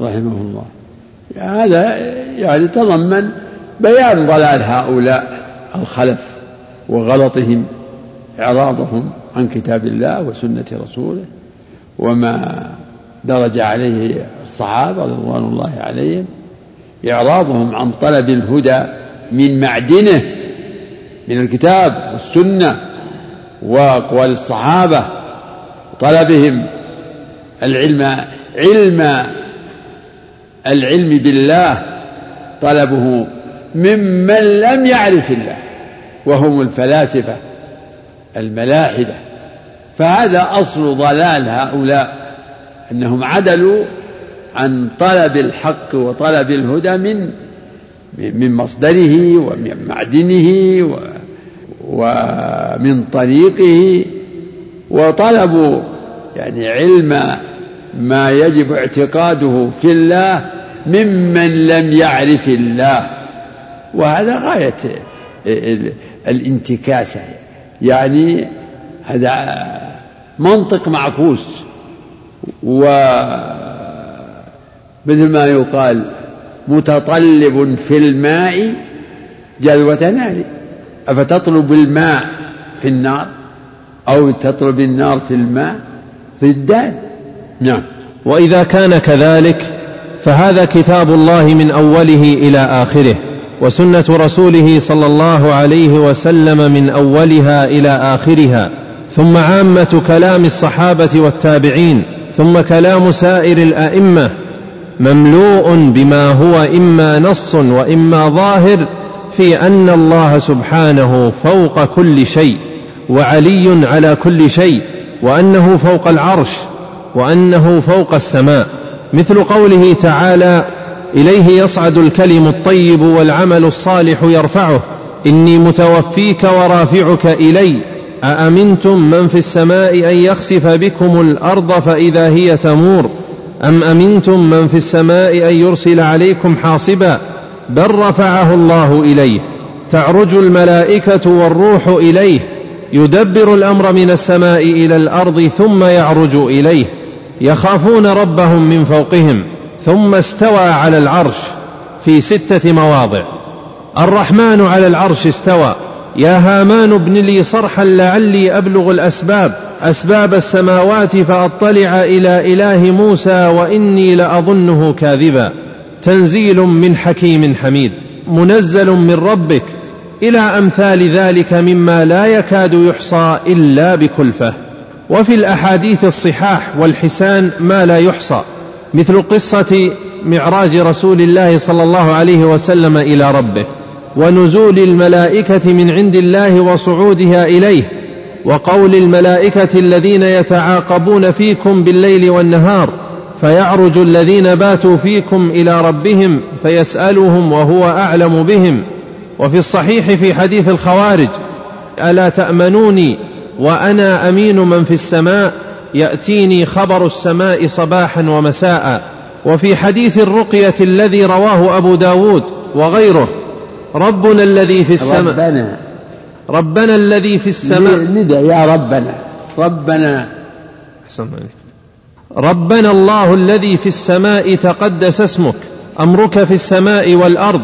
رحمه الله. هذا يعني تضمن بيان ضلال هؤلاء الخلف وغلطهم إعراضهم عن كتاب الله وسنة رسوله وما درج عليه الصحابة رضوان الله عليهم إعراضهم عن طلب الهدى من معدنه من الكتاب والسنة وأقوال الصحابة طلبهم العلم علم العلم بالله طلبه ممن لم يعرف الله وهم الفلاسفة الملاحدة. فهذا أصل ضلال هؤلاء أنهم عدلوا عن طلب الحق وطلب الهدى من من مصدره ومن معدنه ومن طريقه. وطلبوا يعني علم ما يجب اعتقاده في الله ممن لم يعرف الله. وهذا غاية الانتكاسة يعني هذا منطق معكوس. ومثل ما يقال متطلب في الماء جلوة نار. أفتطلب الماء في النار؟ أو تطلب النار في الماء ضدان نعم. وإذا كان كذلك فهذا كتاب الله من أوله إلى آخره وسنة رسوله صلى الله عليه وسلم من أولها إلى آخرها ثم عامة كلام الصحابة والتابعين ثم كلام سائر الأئمة مملوء بما هو إما نص وإما ظاهر في أن الله سبحانه فوق كل شيء. وعلي على كل شيء وأنه فوق العرش وأنه فوق السماء. مثل قوله تعالى إليه يصعد الكلم الطيب والعمل الصالح يرفعه. إني متوفيك ورافعك إلي. أأمنتم من في السماء أن يخسف بكم الأرض فإذا هي تمور؟ أم أمنتم من في السماء أن يرسل عليكم حاصبا؟ بل رفعه الله إليه. تعرج الملائكة والروح إليه. يدبر الأمر من السماء إلى الأرض ثم يعرج إليه. يخافون ربهم من فوقهم ثم استوى على العرش في ستة مواضع. الرحمن على العرش استوى. يا هامان ابن لي صرحا لعلي أبلغ الأسباب. أسباب السماوات فأطلع إلى إله موسى وإني لأظنه كاذبا. تنزيل من حكيم حميد. منزل من ربك. إلى أمثال ذلك مما لا يكاد يحصى إلا بكلفة. وفي الأحاديث الصحاح والحسان ما لا يحصى مثل قصة معراج رسول الله صلى الله عليه وسلم إلى ربه ونزول الملائكة من عند الله وصعودها إليه وقول الملائكة الذين يتعاقبون فيكم بالليل والنهار فيعرج الذين باتوا فيكم إلى ربهم فيسالهم وهو أعلم بهم. وفي الصحيح في حديث الخوارج ألا تأمنوني وأنا أمين من في السماء؟ يأتيني خبر السماء صباحا ومساء. وفي حديث الرقية الذي رواه أبو داود وغيره ربنا الذي في السماء ربنا. ربنا الذي في السماء ندى يا ربنا. ربنا. ربنا الله الذي في السماء تقدس اسمك أمرك في السماء والأرض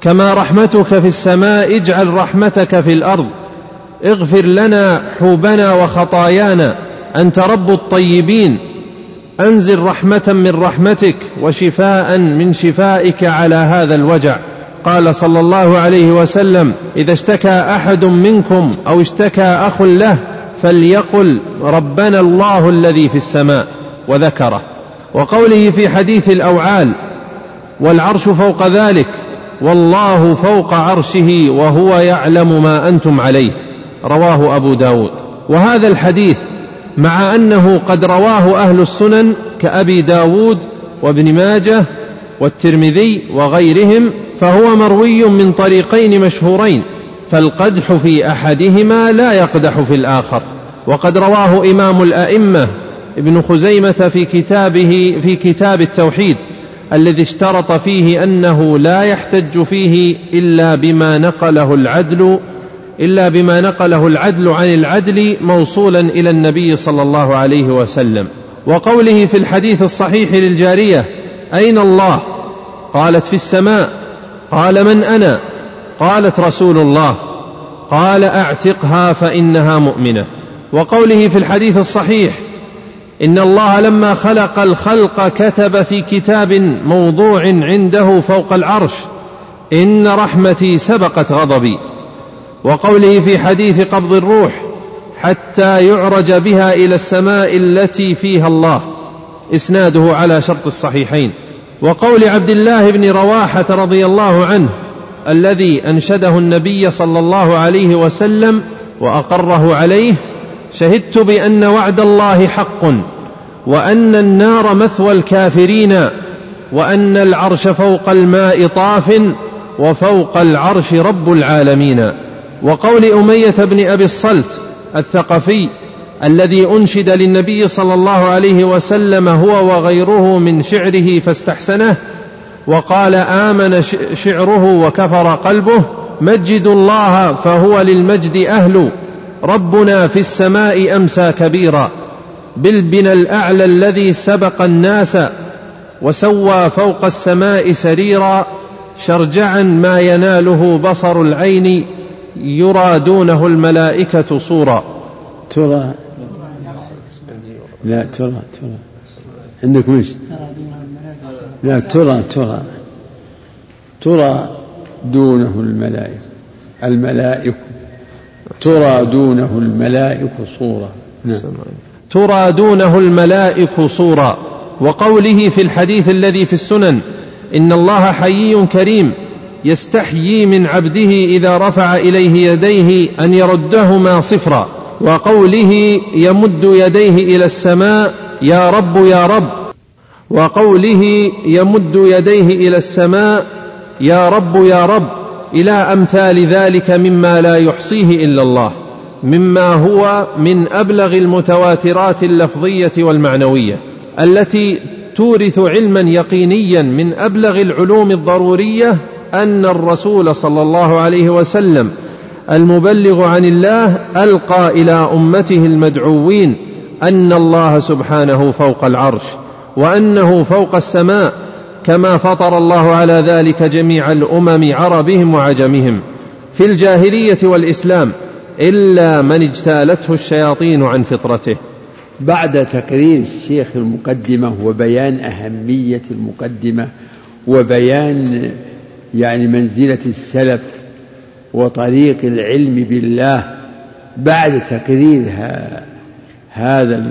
كما رحمتك في السماء اجعل رحمتك في الأرض. اغفر لنا حوبنا وخطايانا. أنت رب الطيبين. أنزل رحمة من رحمتك وشفاء من شفائك على هذا الوجع. قال صلى الله عليه وسلم إذا اشتكى أحد منكم أو اشتكى أخ له فليقل ربنا الله الذي في السماء. وذكره. وقوله في حديث الأوعال والعرش فوق ذلك. والله فوق عرشه وهو يعلم ما أنتم عليه. رواه أبو داود. وهذا الحديث مع أنه قد رواه أهل السنن كأبي داود وابن ماجه والترمذي وغيرهم فهو مروي من طريقين مشهورين فالقدح في أحدهما لا يقدح في الآخر. وقد رواه إمام الأئمة ابن خزيمة في كتابه في كتاب التوحيد الذي اشترط فيه أنه لا يحتج فيه إلا بما نقله العدل إلا بما نقله العدل عن العدل موصولا إلى النبي صلى الله عليه وسلم. وقوله في الحديث الصحيح للجارية أين الله؟ قالت في السماء. قال من أنا؟ قالت رسول الله. قال أعتقها فإنها مؤمنة. وقوله في الحديث الصحيح إن الله لما خلق الخلق كتب في كتاب موضوع عنده فوق العرش إن رحمتي سبقت غضبي. وقوله في حديث قبض الروح حتى يعرج بها إلى السماء التي فيها الله. إسناده على شرط الصحيحين. وقول عبد الله بن رواحة رضي الله عنه الذي أنشده النبي صلى الله عليه وسلم وأقره عليه شهدت بأن وعد الله حق وأن النار مثوى الكافرين وأن العرش فوق الماء طاف وفوق العرش رب العالمين. وقول أمية بن أبي الصلت الثقفي الذي أنشد للنبي صلى الله عليه وسلم هو وغيره من شعره فاستحسنه وقال آمن شعره وكفر قلبه مجدوا الله فهو للمجد أهل. ربنا في السماء أمسى كبيرا بالبنى الأعلى الذي سبق الناس وسوى فوق السماء سريرا شرجعا ما يناله بصر العين يرى دونه الملائكة صورا. ترى. لا ترى ترى. عندك مش لا ترى ترى. ترى دونه الملائكة. الملائكة. ترى دونه الملائكة صورة نعم. ترى دونه الملائك صورا. وقوله في الحديث الذي في السنن إن الله حيي كريم يستحيي من عبده إذا رفع إليه يديه أن يردهما صفرا. وقوله يمد يديه إلى السماء يا رب يا رب. وقوله يمد يديه إلى السماء يا رب يا رب. إلى أمثال ذلك مما لا يحصيه إلا الله مما هو من أبلغ المتواترات اللفظية والمعنوية التي تورث علما يقينيا من أبلغ العلوم الضرورية أن الرسول صلى الله عليه وسلم المبلغ عن الله ألقى إلى أمته المدعوين أن الله سبحانه فوق العرش وأنه فوق السماء كما فطر الله على ذلك جميع الأمم عربهم وعجمهم في الجاهلية والإسلام إلا من اجتالته الشياطين عن فطرته. بعد تقرير الشيخ المقدمة وبيان أهمية المقدمة وبيان يعني منزلة السلف وطريق العلم بالله بعد تقرير هذا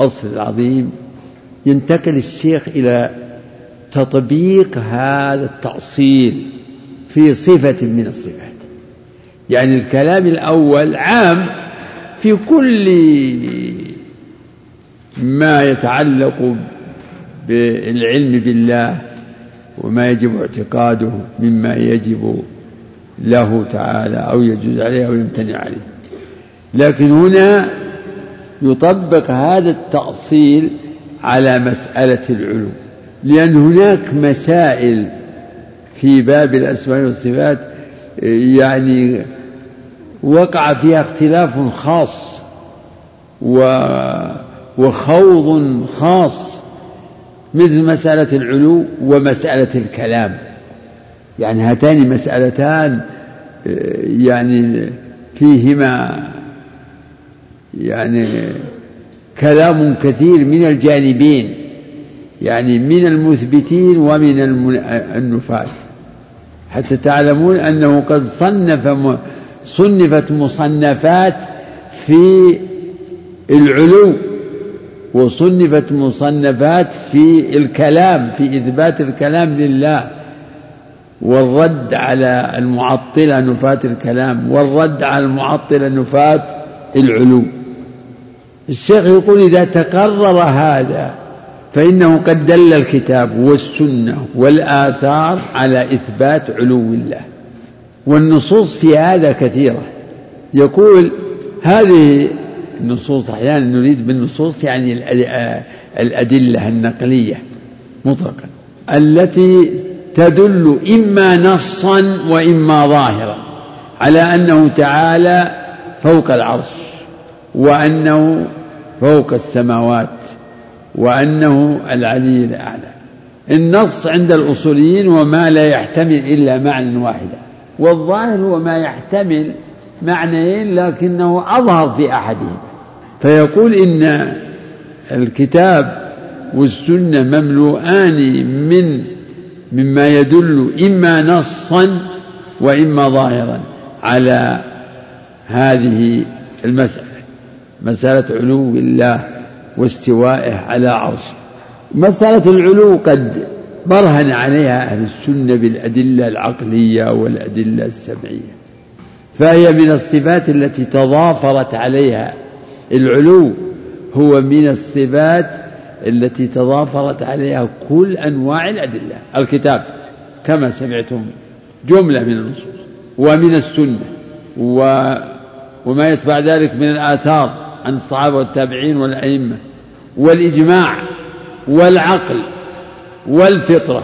الأصل العظيم ينتقل الشيخ إلى تطبيق هذا التأصيل في صفة من الصفات. يعني الكلام الأول عام في كل ما يتعلق بالعلم بالله وما يجب اعتقاده مما يجب له تعالى أو يجوز عليه أو يمتنع عليه. لكن هنا يطبق هذا التأصيل على مسألة العلوم. لأن هناك مسائل في باب الأسماء والصفات يعني وقع فيها اختلاف خاص وخوض خاص مثل مسألة العلو ومسألة الكلام. يعني هاتان مسألتان يعني فيهما يعني كلام كثير من الجانبين. يعني من المثبتين ومن النفاة حتى تعلمون أنه قد صنف صنفت مصنفات في العلو وصنفت مصنفات في الكلام في إثبات الكلام لله والرد على المعطلة نفاة الكلام والرد على المعطلة نفاة العلو. الشيخ يقول إذا تقرر هذا فإنه قد دل الكتاب والسنة والآثار على إثبات علو الله. والنصوص في هذا كثيرة. يقول هذه النصوص أحيانا نريد بالنصوص يعني الأدلة النقلية مطلقا التي تدل إما نصا وإما ظاهرا على أنه تعالى فوق العرش وأنه فوق السماوات وأنه العلي الأعلى. النص عند الأصوليين وما لا يحتمل إلا معنى واحدا. والظاهر هو ما يحتمل معنيين لكنه أظهر في أحدهما. فيقول إن الكتاب والسنة مملوءان من مما يدل إما نصا وإما ظاهرا على هذه المسألة. مسألة علو الله. واستوائه على عرشه. مسألة العلو قد برهن عليها أهل السنة بالأدلة العقلية والأدلة السمعية. فهي من الصفات التي تضافرت عليها. العلو هو من الصفات التي تضافرت عليها كل أنواع الأدلة. الكتاب كما سمعتم جملة من النصوص ومن السنة و وما يتبع ذلك من الآثار. عن الصحابة والتابعين والأئمة والإجماع والعقل والفطرة.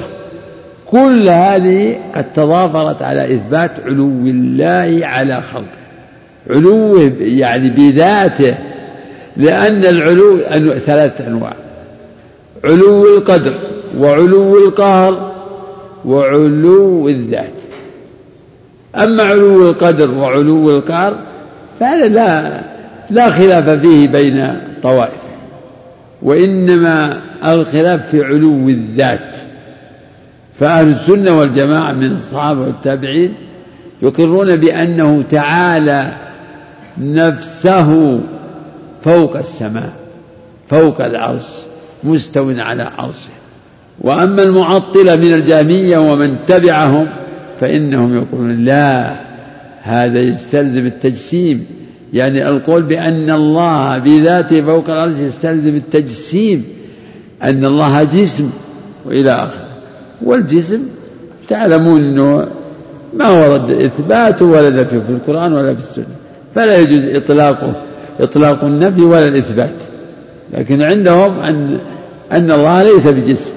كل هذه قد تضافرت على إثبات علو الله على خلقه. علوه يعني بذاته لأن العلو ثلاثة أنواع. علو القدر وعلو القهر وعلو الذات. أما علو القدر وعلو القهر فهذا لا لا خلاف فيه بين طوائف وإنما الخلاف في علو الذات. فأهل السنة والجماعة من الصحابة والتابعين يقرون بأنه تعالى نفسه فوق السماء فوق العرش مستو على عرشه. وأما المعطلة من الجامية ومن تبعهم فإنهم يقولون لا هذا يستلزم التجسيم. يعني القول بأن الله بذاته فوق العرش يستلزم التجسيم أن الله جسم وإلى آخره. والجسم تعلمون أنه ما ورد إثباته ولا نفيه في القرآن ولا في السنة. فلا يجوز إطلاقه إطلاق النفي ولا الإثبات. لكن عندهم أن أن الله ليس بجسم.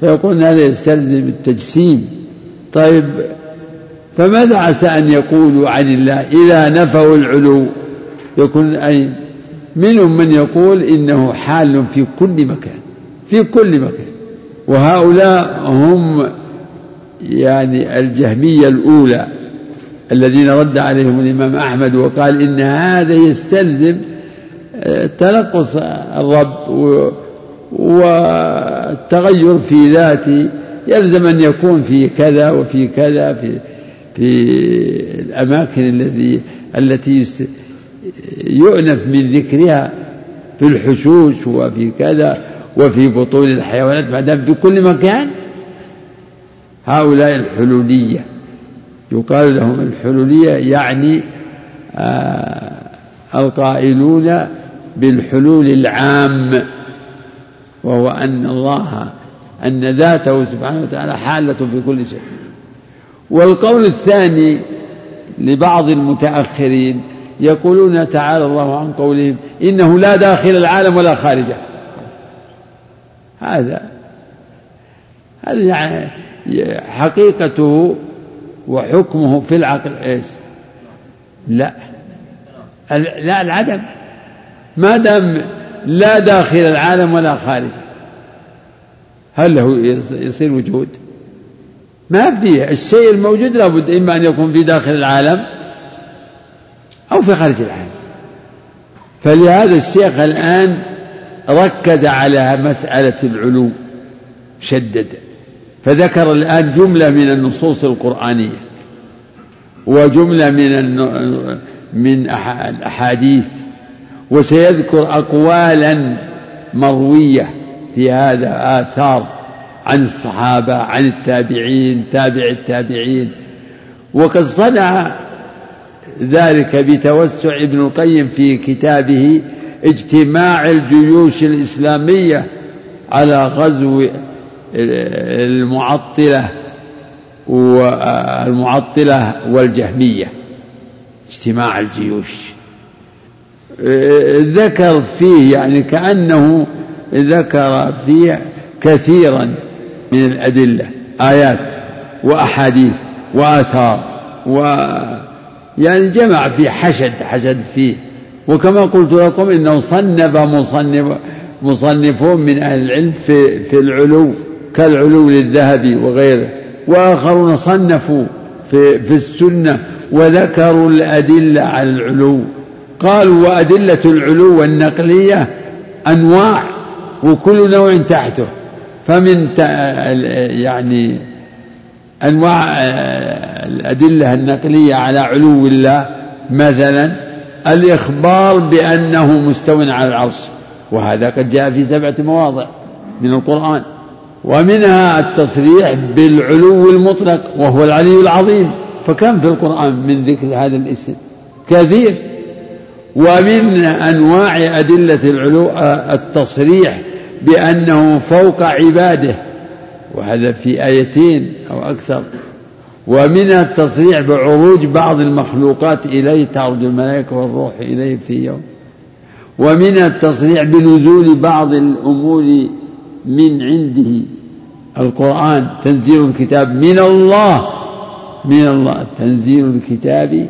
فيقول هذا يستلزم التجسيم طيب فماذا عسى أن يقولوا عن الله إذا نفوا العلو؟ يكون أي منهم من يقول إنه حال في كل مكان في كل مكان. وهؤلاء هم يعني الجهمية الأولى الذين رد عليهم الإمام أحمد وقال إن هذا يستلزم آه، تنقص الرب والتغير في ذاته. يلزم أن يكون في كذا وفي كذا في في الأماكن التي التي يؤنف من ذكرها في الحشوش وفي كذا وفي بطون الحيوانات دام في كل مكان. هؤلاء الحلولية. يقال لهم الحلولية يعني آه القائلون بالحلول العام وهو أن الله أن ذاته سبحانه وتعالى حالة في كل شيء. والقول الثاني لبعض المتأخرين يقولون تعالى الله عن قولهم إنه لا داخل العالم ولا خارجه هذا هذا يعني حقيقته وحكمه في العقل إيش؟ لا لا العدم ما دام لا داخل العالم ولا خارجه هل له يصير وجود؟ ما فيه الشيء الموجود لابد إما أن يكون في داخل العالم أو في خارج العالم. فلهذا الشيخ الآن ركز على مسألة العلو شدد فذكر الآن جملة من النصوص القرآنية وجملة من من الأحاديث وسيذكر أقوالا مروية في هذا آثار عن الصحابة عن التابعين تابع التابعين. وقد صنع ذلك بتوسع ابن القيم في كتابه اجتماع الجيوش الإسلامية على غزو المعطلة والمعطلة والجهمية. اجتماع الجيوش. ذكر فيه يعني كأنه ذكر فيه كثيرا. من الأدلة آيات وأحاديث وآثار و يعني جمع في حشد حشد فيه. وكما قلت لكم إنه صنف مصنف مصنفون من أهل العلم في في العلو كالعلو للذهبي وغيره. وآخرون صنفوا في في السنة وذكروا الأدلة على العلو. قالوا وأدلة العلو النقليه أنواع وكل نوع تحته. فمن يعني أنواع الأدلة النقلية على علو الله مثلا الإخبار بأنه مستو على العرش وهذا قد جاء في سبعة مواضع من القرآن ومنها التصريح بالعلو المطلق وهو العلي العظيم فكم في القرآن من ذكر هذا الاسم؟ كثير. ومن أنواع أدلة العلو التصريح بأنه فوق عباده وهذا في آيتين أو أكثر. ومن التصريح بعروج بعض المخلوقات إليه تعرج الملائكة والروح إليه في يوم. ومن التصريح بنزول بعض الأمور من عنده القرآن تنزيل الكتاب من الله من الله تنزيل الكتاب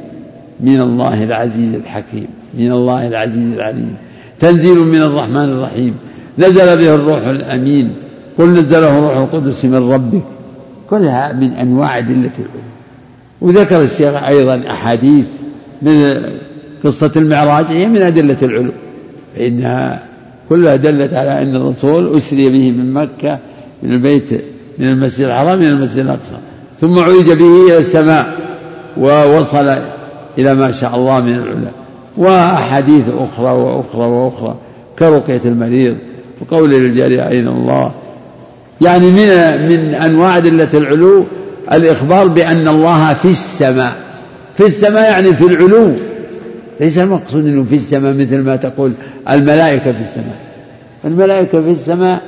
من الله العزيز الحكيم من الله العزيز العليم. تنزيل من الرحمن الرحيم. نزل به الروح الأمين. قل نزله الروح القدس من ربك. كلها من أنواع أدلة العلو وذكر الشيخ أيضا أحاديث من قصة المعراج هي من أدلة العلو فإنها كلها دلت على أن الرسول أسري به من مكة من البيت من المسجد الحرام إلى المسجد الأقصى. ثم عرج به إلى السماء ووصل إلى ما شاء الله من العلا. وأحاديث أخرى وأخرى وأخرى كرقية المريض. وقول للجارية أين الله؟ يعني من من أنواع أدلة العلو الإخبار بأن الله في السماء. في السماء يعني في العلو. ليس المقصود أنه في السماء مثل ما تقول الملائكة في السماء. الملائكة في السماء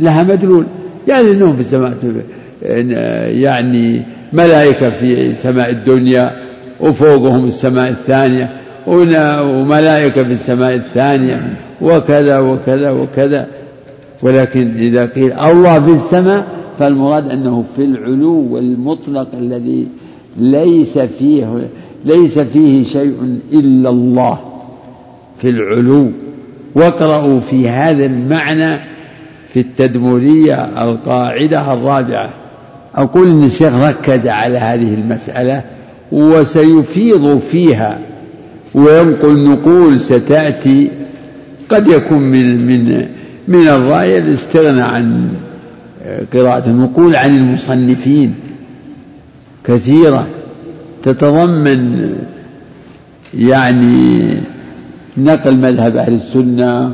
لها مدلول. يعني أنهم في السماء يعني ملائكة في سماء الدنيا وفوقهم السماء الثانية. وملائكة في السماء الثانية وكذا وكذا وكذا. ولكن إذا قيل الله في السماء فالمراد أنه في العلو المطلق الذي ليس فيه ليس فيه شيء إلا الله في العلو. واقرأوا في هذا المعنى في التدمرية القاعدة الرابعة. أقول إن الشيخ ركز على هذه المسألة وسيفيض فيها وينقل نقول ستأتي قد يكون من من من الرأي الاستغنى عن قراءة النقول عن المصنفين كثيرة تتضمن يعني نقل مذهب أهل السنة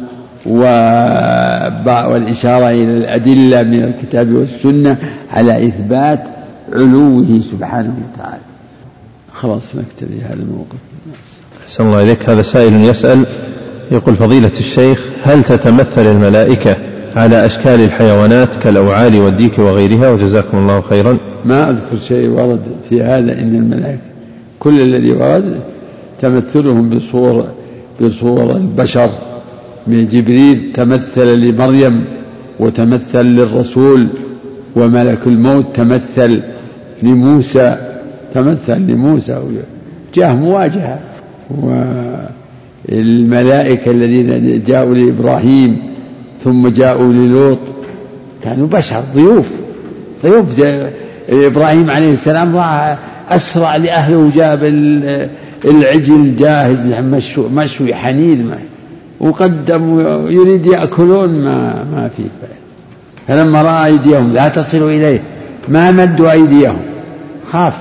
والإشارة إلى الأدلة من الكتاب والسنة على إثبات علوه سبحانه وتعالى. خلاص نكتفي هذا الموقف. أحسن الله إليك. هذا سائل يسأل يقول فضيلة الشيخ هل تتمثل الملائكة على أشكال الحيوانات كالأوعال والديك وغيرها؟ وجزاكم الله خيرا. ما أذكر شيء ورد في هذا إن الملائكة. كل الذي ورد تمثلهم بصور بصور البشر. من جبريل تمثل لمريم وتمثل للرسول وملك الموت تمثل لموسى تمثل لموسى. جاء مواجهة. والملائكة الذين جاءوا لإبراهيم ثم جاءوا للوط كانوا بشر ضيوف ضيوف. إبراهيم عليه السلام راح أسرع لأهله وجاب العجل جاهز مشوي, حنين وقدم يريد يأكلون ما ما في فلما رأى أيديهم لا تصل إليه. ما مدوا أيديهم؟ خاف.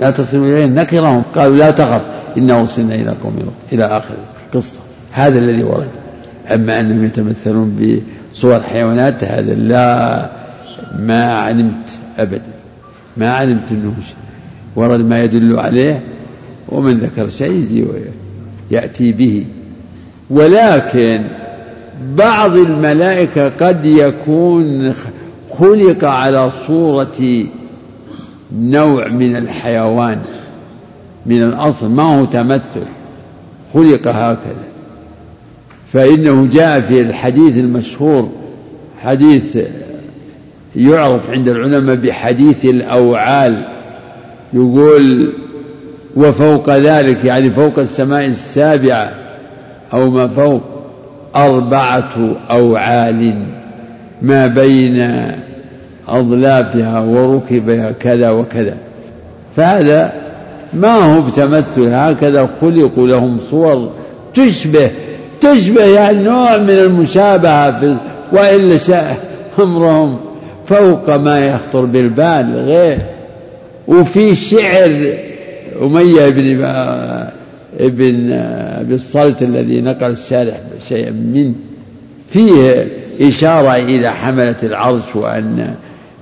لا تصل إليه نكرهم قالوا لا تخف. إنا وصلنا إلى قوم لوط إلى آخر القصة. هذا الذي ورد. أما أنهم يتمثلون بصور حيوانات هذا لا ما علمت أبدا. ما علمت أنه ورد ما يدل عليه ومن ذكر شيء يأتي به. ولكن بعض الملائكة قد يكون خلق على صورة نوع من الحيوان. من الأصل ما هو تمثل خلق هكذا. فإنه جاء في الحديث المشهور حديث يعرف عند العلماء بحديث الأوعال يقول وفوق ذلك يعني فوق السماء السابعة أو ما فوق أربعة أوعال ما بين أضلافها وركبها كذا وكذا. فهذا ما هو بتمثل هكذا خلقوا لهم صور تشبه تشبه يعني نوع من المشابهة في وإلا شاء أمرهم فوق ما يخطر بالبال غير. وفي شعر أمية بن ابن أبي الصلت الذي نقل الشارح شيئا منه. فيه إشارة إلى حملة العرش وأن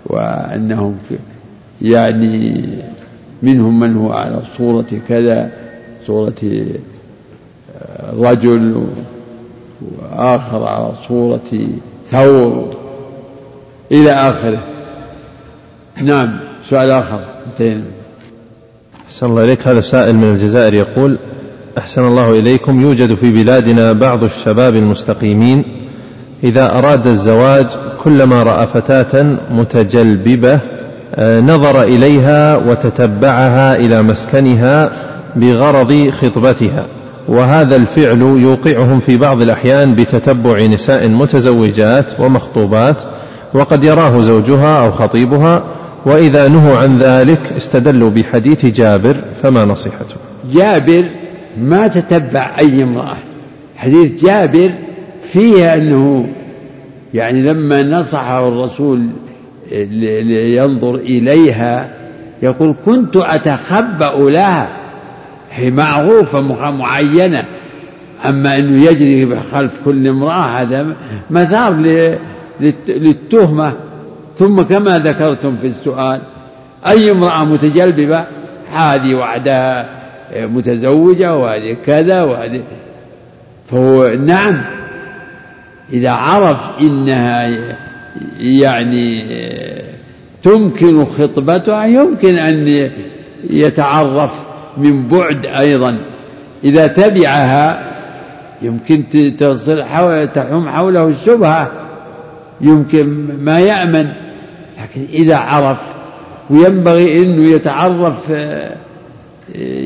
وأنهم يعني منهم من هو على صورة كذا صورة رجل وآخر على صورة ثور إلى آخره. نعم سؤال آخر. انتهينا. أحسن الله إليك. هذا سائل من الجزائر يقول أحسن الله إليكم. يوجد في بلادنا بعض الشباب المستقيمين إذا أراد الزواج كلما رأى فتاة متجلببة آه، نظر إليها وتتبعها إلى مسكنها بغرض خطبتها وهذا الفعل يوقعهم في بعض الأحيان بتتبع نساء متزوجات ومخطوبات وقد يراه زوجها أو خطيبها وإذا نهوا عن ذلك استدلوا بحديث جابر فما نصيحته؟ جابر ما تتبع أي امرأة. حديث جابر فيه أنه يعني لما نصحه الرسول لينظر إليها يقول كنت أتخبأ لها. هي معروفة معينة. أما أنه يجري خلف كل امرأة هذا مثار للتهمة. ثم كما ذكرتم في السؤال أي امرأة متجلببة هذه وعدها متزوجة وهذه كذا وهذه. فهو نعم إذا عرف إنها يعني تمكن خطبتها يمكن أن يتعرف من بعد أيضا. إذا تبعها يمكن تصل حول تحوم حوله الشبهة يمكن ما يأمن. لكن إذا عرف وينبغي أنه يتعرف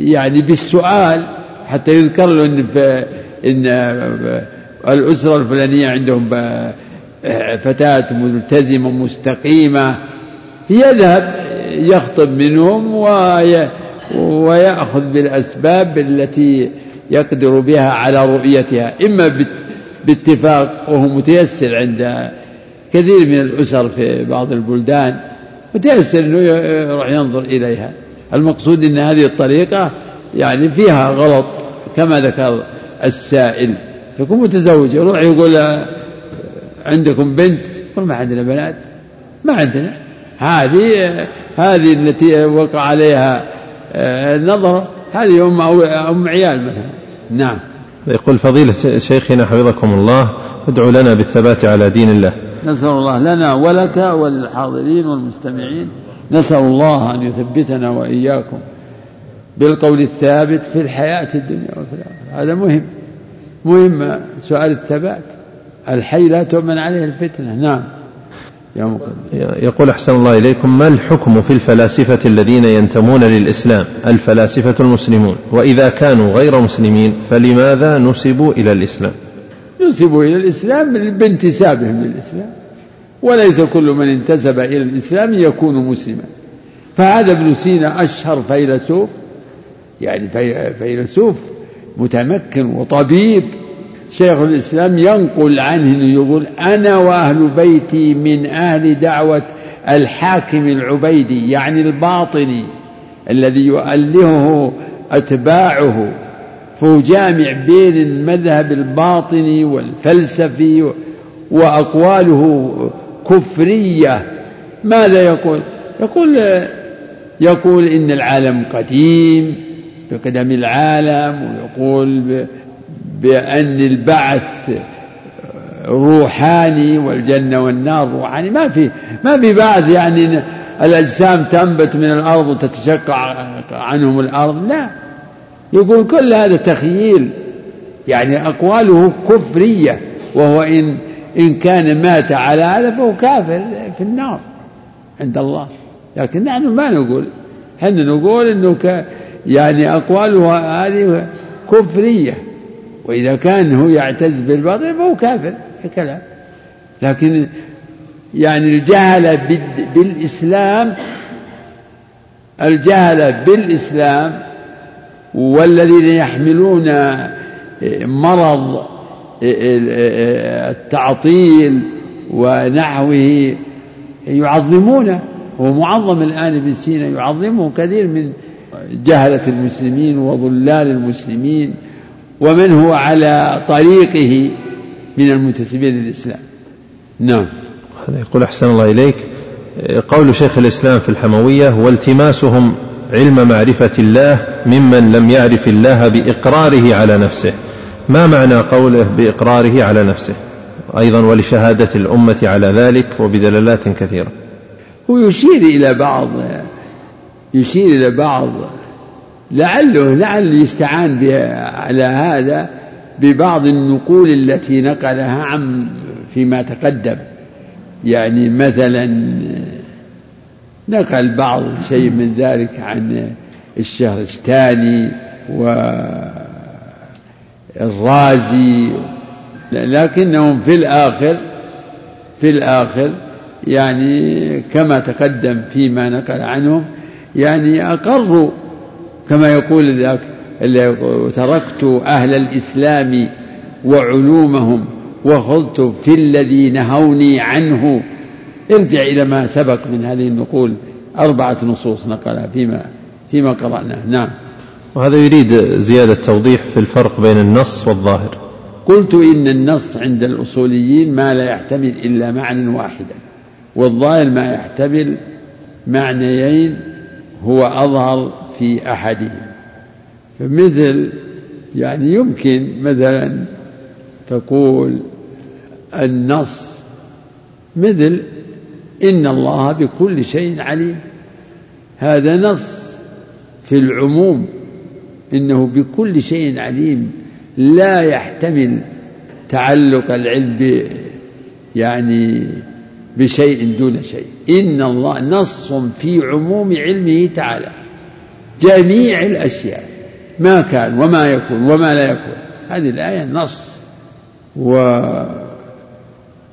يعني بالسؤال حتى يذكر له إن, إن الأسرة الفلانية عندهم فتاة ملتزمة مستقيمة يذهب يخطب منهم ويأخذ بالأسباب التي يقدر بها على رؤيتها إما باتفاق وهو متيسر عند كثير من الأسر في بعض البلدان متيسر أنه يروح ينظر إليها. المقصود أن هذه الطريقة يعني فيها غلط كما ذكر السائل تكون متزوج يروح يقول عندكم بنت؟ يقول ما عندنا بنات. ما عندنا. هذه هذه التي وقع عليها النظر هذه أم أم عيال مثلا. نعم. يقول فضيلة شيخنا حفظكم الله ادعو لنا بالثبات على دين الله. نسأل الله لنا ولك وللحاضرين والمستمعين. نسأل الله أن يثبتنا وإياكم بالقول الثابت في الحياة الدنيا وفي الآخرة. هذا مهم. مهم سؤال الثبات. الحي لا تؤمن عليه الفتنة. نعم. يقول أحسن الله إليكم ما الحكم في الفلاسفة الذين ينتمون للإسلام؟ الفلاسفة المسلمون. وإذا كانوا غير مسلمين فلماذا نسبوا إلى الإسلام؟ نسبوا إلى الإسلام بانتسابهم للإسلام. وليس كل من انتسب إلى الإسلام يكون مسلما. فهذا ابن سينا أشهر فيلسوف يعني فيلسوف متمكن وطبيب شيخ الإسلام ينقل عنه يقول أنا وأهل بيتي من أهل دعوة الحاكم العبيدي يعني الباطني الذي يؤلهه أتباعه فهو جامع بين المذهب الباطني والفلسفي وأقواله كفرية. ماذا يقول؟ يقول يقول إن العالم قديم بقدم العالم ويقول بأن البعث روحاني والجنة والنار روحاني. ما في ما في بعث يعني الأجسام تنبت من الأرض وتتشقع عنهم الأرض لا. يقول كل هذا تخييل. يعني أقواله كفرية وهو إن إن كان مات على هذا فهو كافر في النار عند الله. لكن نحن ما نقول إحنا نقول إنه يعني أقواله هذه كفرية. وإذا كان هو يعتز بالباطل فهو كافر كلام لكن يعني الجهل بالإسلام الجهل بالإسلام والذين يحملون مرض التعطيل ونحوه يعظمونه. هو معظم الآن ابن سينا يعظمه كثير من جهلة المسلمين وضلال المسلمين. ومن هو على طريقه من المنتسبين للإسلام. نعم. هذا يقول أحسن الله إليك. قول شيخ الإسلام في الحموية والتماسهم علم معرفة الله ممن لم يعرف الله بإقراره على نفسه. ما معنى قوله بإقراره على نفسه؟ أيضا ولشهادة الأمة على ذلك وبدلالات كثيرة. هو يشير إلى بعض يشير إلى بعض لعله لعل يستعان على هذا ببعض النقول التي نقلها عن فيما تقدم. يعني مثلا نقل بعض شيء من ذلك عن الشهرستاني والرازي لكنهم في الآخر في الآخر يعني كما تقدم فيما نقل عنهم يعني أقروا كما يقول ذاك تركت أهل الإسلام وعلومهم وخذت في الذي نهوني عنه. ارجع إلى ما سبق من هذه النقول أربعة نصوص نقلها فيما فيما قرأناه. نعم. وهذا يريد زيادة توضيح في الفرق بين النص والظاهر. قلت إن النص عند الأصوليين ما لا يحتمل إلا معنى واحدا والظاهر ما يحتمل معنيين هو أظهر في أحدهم فمثل يعني يمكن مثلا تقول النص مثل إن الله بكل شيء عليم. هذا نص في العموم إنه بكل شيء عليم لا يحتمل تعلق العلم ب يعني بشيء دون شيء. إن الله نص في عموم علمه تعالى. جميع الأشياء ما كان وما يكون وما لا يكون. هذه الآية نص.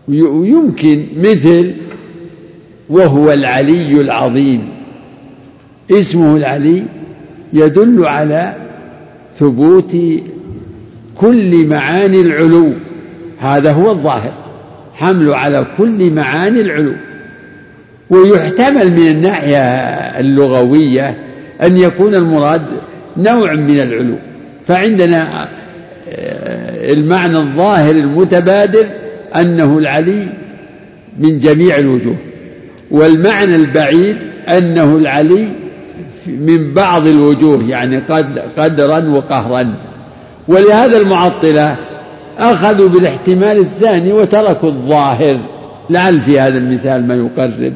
ويمكن مثل وهو العلي العظيم. اسمه العلي يدل على ثبوت كل معاني العلو. هذا هو الظاهر. حمل على كل معاني العلو. ويحتمل من الناحية اللغوية أن يكون المراد نوع من العلو. فعندنا آه، المعنى الظاهر المتبادل أنه العلي من جميع الوجوه والمعنى البعيد أنه العلي من بعض الوجوه يعني قد قدرا وقهرا. ولهذا المعطلة أخذوا بالاحتمال الثاني وتركوا الظاهر. لعل في هذا المثال ما يقرب.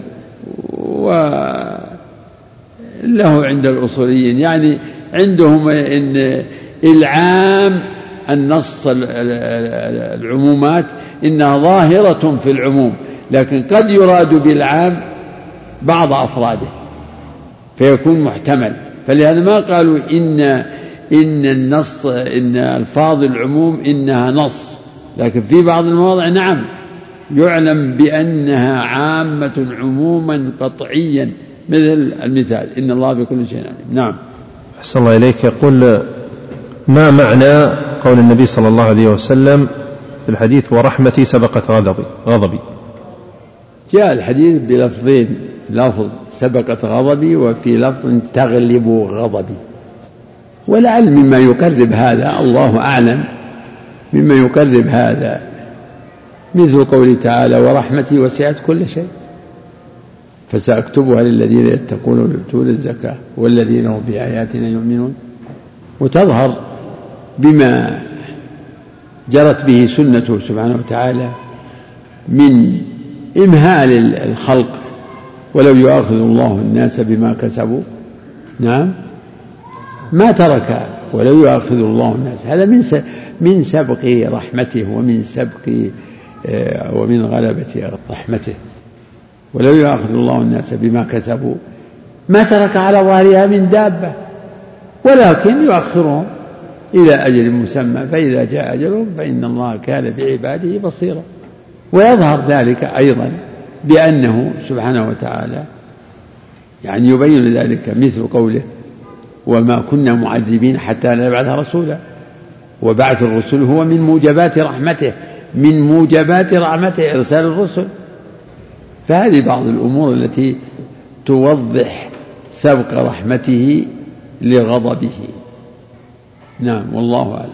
وله عند الأصوليين. يعني عندهم إن إلعام النص العمومات إنها ظاهرة في العموم لكن قد يراد بإلعام بعض أفراده فيكون محتمل. فلهذا ما قالوا إن إن النص إن ألفاظ العموم إنها نص لكن في بعض المواضع نعم يعلم بأنها عامة عموما قطعيا. مثل المثال. إن الله بكل شيء عليم. نعم. أحسن الله إليك. يقول ما معنى قول النبي صلى الله عليه وسلم في الحديث ورحمتي سبقت غضبي غضبي. جاء الحديث بلفظين لفظ سبقت غضبي وفي لفظ تغلب غضبي. ولعل مما يقرب هذا الله أعلم. مما يقرب هذا مثل قوله تعالى ورحمتي وسعت كل شيء فسأكتبها للذين يتقون ويؤتون الزكاة والذين هم بآياتنا يؤمنون. وتظهر بما جرت به سنته سبحانه وتعالى من إمهال الخلق ولو يؤاخذ الله الناس بما كسبوا. نعم. ما ترك ولو يؤاخذ الله الناس. هذا من من سبق رحمته ومن سبق آه، ومن غلبة رحمته. ولو يؤاخذ الله الناس بما كسبوا ما ترك على ظهرها من دابة ولكن يؤخرهم إلى أجل مسمى فإذا جاء أجلهم فإن الله كان بعباده بصيرا. ويظهر ذلك أيضا بأنه سبحانه وتعالى يعني يبين ذلك مثل قوله وما كنا معذبين حتى نبعث رسولا وبعث الرسل هو من موجبات رحمته من موجبات رحمته إرسال الرسل. فهذه بعض الأمور التي توضح سبق رحمته لغضبه. نعم والله أعلم.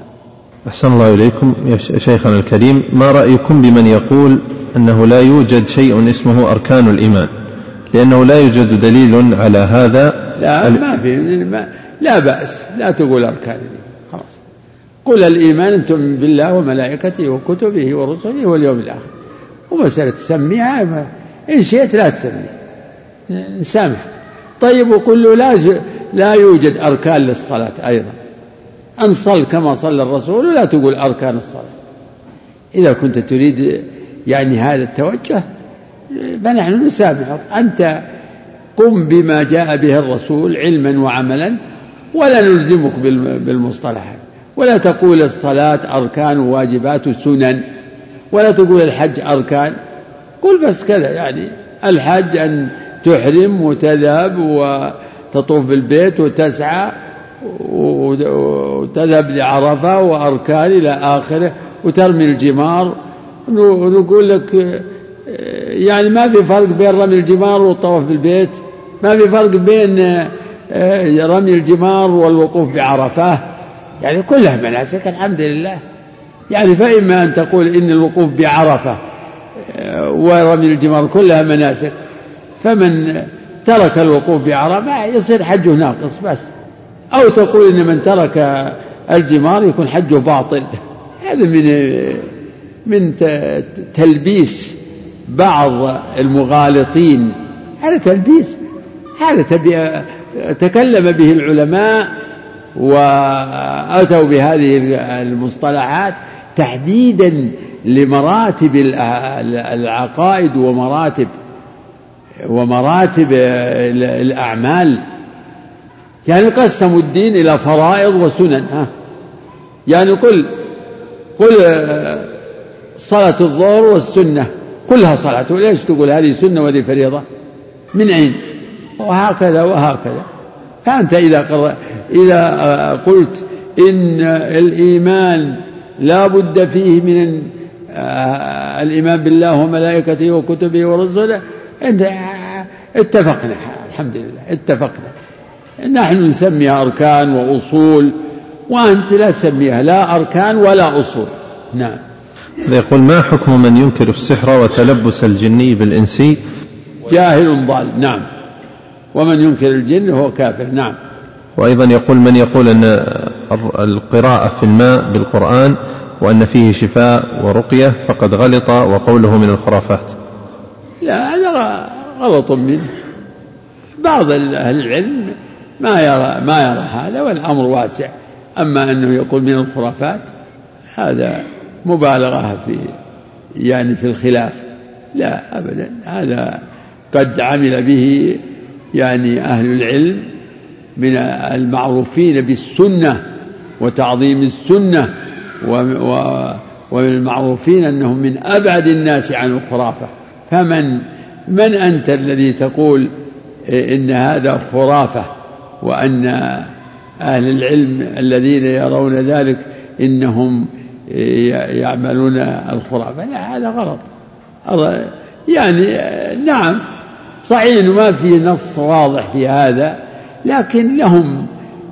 أحسن الله إليكم يا شيخنا الكريم. ما رأيكم بمن يقول أنه لا يوجد شيء اسمه أركان الإيمان؟ لأنه لا يوجد دليل على هذا. لا ما في. لا بأس. لا تقول أركان الإيمان. خلاص. قل الإيمان أن تؤمن بالله وملائكته وكتبه ورسله واليوم الآخر. ومسألة تسميها إن شئت لا تسمي. نسامح طيب وقل له لا لا يوجد أركان للصلاة أيضا. أن صل كما صلى الرسول ولا تقول أركان الصلاة. إذا كنت تريد يعني هذا التوجه فنحن نسامحك. أنت قم بما جاء به الرسول علما وعملا ولا نلزمك بالمصطلحات. ولا تقول الصلاة أركان وواجبات سنن ولا تقول الحج أركان. قل بس كذا يعني الحج أن تحرم وتذهب وتطوف بالبيت وتسعى وتذهب لعرفة وأركان إلى آخره وترمي الجمار. ونقول لك يعني ما في فرق بين رمي الجمار والطواف بالبيت ما في فرق بين آه، رمي الجمار والوقوف بعرفة. يعني كلها مناسك الحمد لله. يعني فإما أن تقول إن الوقوف بعرفة ورمي الجمار كلها مناسك فمن ترك الوقوف بعرفة يصير حجه ناقص بس. أو تقول إن من ترك الجمار يكون حجه باطل. هذا من من تلبيس بعض المغالطين. هذا تلبيس. هذا تكلم به العلماء وأتوا بهذه المصطلحات تحديدا لمراتب العقائد ومراتب ومراتب الأعمال. يعني قسموا الدين إلى فرائض وسنن ها. يعني قل قل صلاة الظهر والسنة كلها صلاة. وليش تقول هذه سنة وهذه فريضة؟ من أين وهكذا وهكذا. فأنت إذا قر... إذا قلت إن الإيمان لا بد فيه من الإيمان بالله وملائكته وكتبه ورسله. أنت اتفقنا. الحمد لله اتفقنا. نحن نسميها أركان وأصول وأنت لا تسميها لا أركان ولا أصول. نعم. يقول ما حكم من ينكر السحر وتلبس الجني بالإنسي جاهل ضال. نعم. ومن ينكر الجن هو كافر. نعم. وأيضا يقول من يقول أن القراءة في الماء بالقرآن وأن فيه شفاء ورقية فقد غلط وقوله من الخرافات. لا هذا غلط منه. بعض أهل العلم ما يرى ما يرى هذا والأمر واسع. أما أنه يقول من الخرافات هذا مبالغة في يعني في الخلاف. لا أبدا. هذا قد عمل به يعني أهل العلم من المعروفين بالسنة وتعظيم السنة ومن المعروفين أنهم من أبعد الناس عن الخرافة. فمن من أنت الذي تقول إن هذا خرافة وأن أهل العلم الذين يرون ذلك إنهم يعملون الخرافة؟ لا هذا غلط. يعني نعم صحيح ما في نص واضح في هذا لكن لهم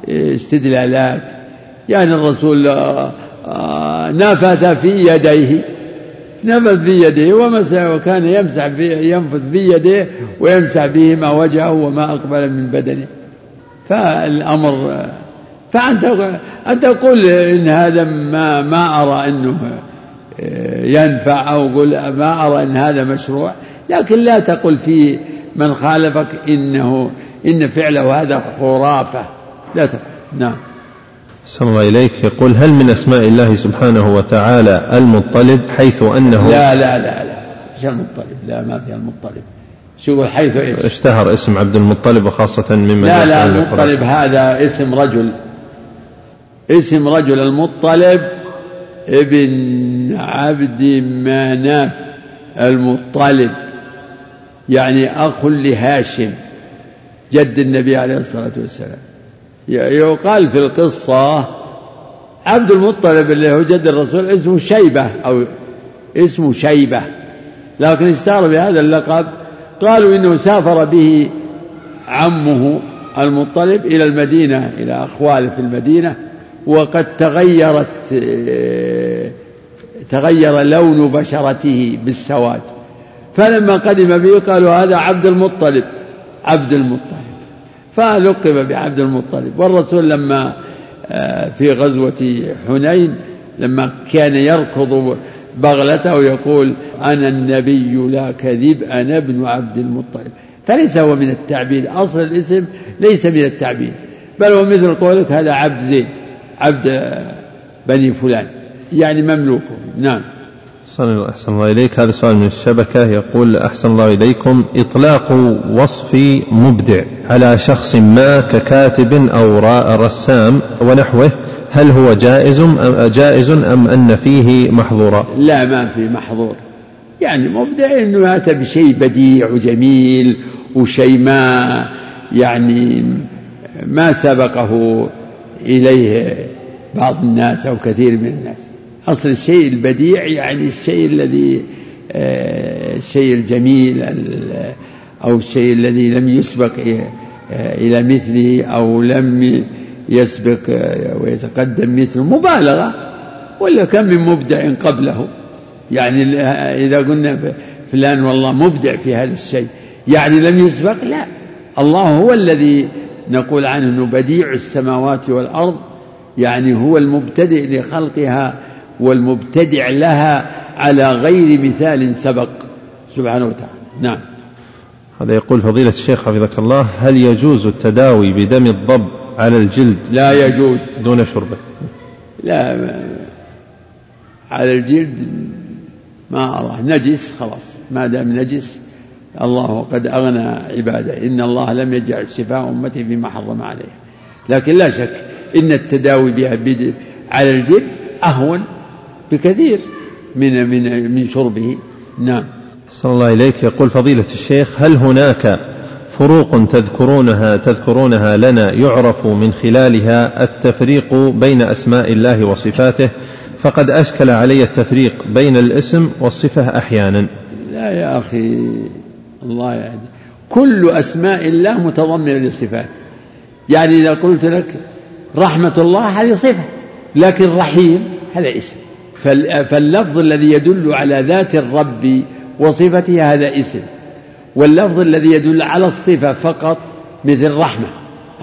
استدلالات. يعني الرسول نفث في يديه نفث في يديه ومسح وكان يمسح في ينفث في يديه ويمسح بهما وجهه وما أقبل من بدنه. فالأمر فأنت أن تقول إن هذا ما ما أرى أنه ينفع أو قل ما أرى أن هذا مشروع لكن لا تقل في من خالفك إنه إن فعله هذا خرافة. لا تقل. نعم. صلى الله إليك يقول هل من أسماء الله سبحانه وتعالى المطلب حيث أنه لا لا لا لا مش المطلب. لا ما فيها المطلب. شو حيث إيش؟ اشتهر اسم عبد المطلب وخاصة ممن لا لا المطلب هذا اسم رجل. اسم رجل المطلب ابن عبد مناف المطلب يعني أخ لهاشم جد النبي عليه الصلاة والسلام. يقال في القصة عبد المطلب اللي هو جد الرسول اسمه شيبة أو اسمه شيبة. لكن اشتهر بهذا اللقب. قالوا إنه سافر به عمه المطلب إلى المدينة إلى أخواله في المدينة. وقد تغيرت تغير لون بشرته بالسواد. فلما قدم به قالوا هذا عبد المطلب عبد المطلب. فلقب بعبد المطلب. والرسول لما آه، في غزوة حنين لما كان يركض بغلته يقول أنا النبي لا كذب أنا ابن عبد المطلب. فليس هو من التعبيد. أصل الاسم ليس من التعبيد. بل هو مثل قولك هذا عبد زيد عبد بني فلان يعني مملوكه. نعم. أحسن الله إليك. هذا سؤال من الشبكة يقول أحسن الله إليكم. إطلاق وصف مبدع. على شخص ما ككاتب أو رسام ونحوه هل هو جائز أم جائز أم أن فيه محظورا؟ لا ما في محظور. يعني مبدع أنه أتى بشيء بديع وجميل وشيء ما يعني ما سبقه إليه بعض الناس أو كثير من الناس. أصل الشيء البديع يعني الشيء الذي آه، الشيء الجميل أو الشيء الذي لم يسبق إلى مثله أو لم يسبق ويتقدم مثله مبالغة. ولا كم من مبدع قبله. يعني إذا قلنا فلان والله مبدع في هذا الشيء. يعني لم يسبق لا. الله هو الذي نقول عنه إنه بديع السماوات والأرض. يعني هو المبتدئ لخلقها والمبتدع لها على غير مثال سبق. سبحانه وتعالى. نعم. هذا يقول فضيلة الشيخ حفظك الله هل يجوز التداوي بدم الضب على الجلد؟ لا يجوز. دون شربه لا على الجلد ما أراه. نجس خلاص. ما دام نجس الله قد أغنى عباده. إن الله لم يجعل شفاء أمتي بما حرم عليه. لكن لا شك إن التداوي بها على الجلد أهون بكثير من من من شربه. نعم. صلى الله إليك. يقول فضيلة الشيخ هل هناك فروق تذكرونها تذكرونها لنا يعرف من خلالها التفريق بين أسماء الله وصفاته؟ فقد أشكل علي التفريق بين الاسم والصفة أحيانا. لا يا أخي الله يعني كل أسماء الله متضمنة للصفات. يعني إذا قلت لك رحمة الله هذه صفة لكن رحيم هذا اسم. فاللفظ الذي يدل على ذات الرب وصفته هذا اسم. واللفظ الذي يدل على الصفة فقط مثل رحمة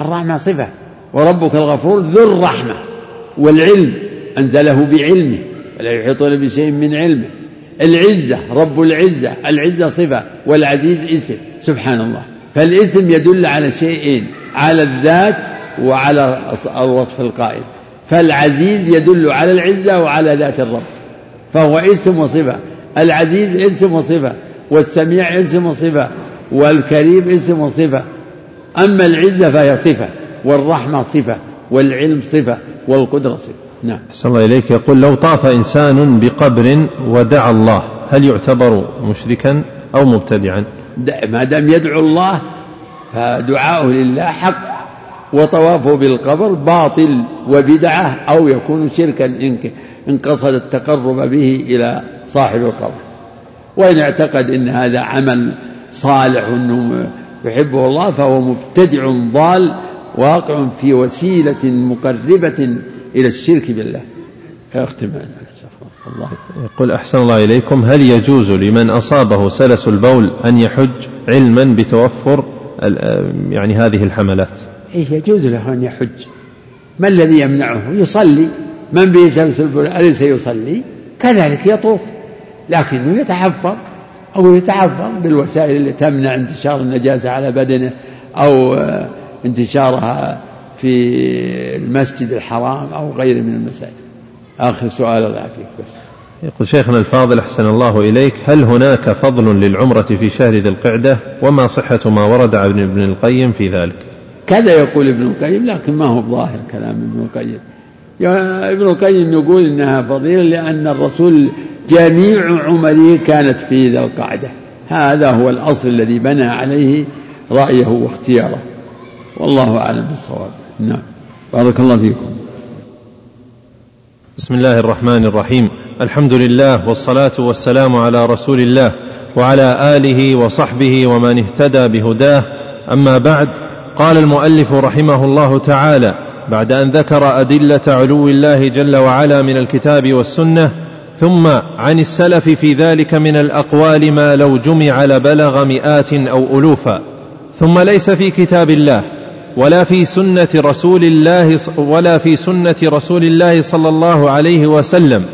الرحمة صفة. وربك الغفور ذو الرحمة. والعلم أنزله بعلمه. ولا يحيطون بشيء من علمه. العزة رب العزة. العزة صفة والعزيز اسم. سبحان الله. فالاسم يدل على شيئين على الذات وعلى الوصف القائم. فالعزيز يدل على العزة وعلى ذات الرب. فهو اسم وصفة العزيز اسم وصفة والسميع اسم وصفة والكريم اسم وصفة أما العزة فهي صفة. والرحمة صفة. والعلم صفة. والقدرة صفة. نعم. صلى الله إليك. يقول لو طاف إنسان بقبر ودعا الله هل يعتبر مشركا أو مبتدعا؟ ما دام يدعو الله فدعاؤه لله حق. وطوافه بالقبر باطل وبدعة أو يكون شركا إن قصد التقرب به إلى صاحب القبر. وإن اعتقد أن هذا عمل صالح أنه يحبه الله فهو مبتدع ضال واقع في وسيلة مقربة إلى الشرك بالله. اختم الله يقول أحسن الله إليكم هل يجوز لمن أصابه سلس البول أن يحج علما بتوفر يعني هذه الحملات؟ يجوز له أن يحج؟ ما الذي يمنعه؟ يصلي. من به سلس البول أليس يصلي؟ كذلك يطوف. لكنه يتحفظ أو يتحفظ بالوسائل اللي تمنع انتشار النجاسة على بدنه أو انتشارها في المسجد الحرام أو غيره من المساجد. آخر سؤال الله يعافيك بس. يقول شيخنا الفاضل أحسن الله إليك. هل هناك فضل للعمرة في شهر ذي القعدة؟ وما صحة ما ورد عن ابن القيم في ذلك؟ كذا يقول ابن القيم لكن ما هو ظاهر كلام ابن القيم. ابن القيم يقول إنها فضيلة لأن الرسول جميع عمره كانت في ذي القعدة. هذا هو الأصل الذي بنى عليه رأيه واختياره. والله أعلم بالصواب. نعم. بارك الله فيكم. بسم الله الرحمن الرحيم. الحمد لله والصلاة والسلام على رسول الله وعلى آله وصحبه ومن اهتدى بهداه. أما بعد قال المؤلف رحمه الله تعالى بعد أن ذكر أدلة علو الله جل وعلا من الكتاب والسنة ثم عن السلف في ذلك من الأقوال ما لو جمع لبلغ مئات أو ألوفا. ثم ليس في كتاب الله ولا في سنة رسول الله ولا في سنة رسول الله صلى الله عليه وسلم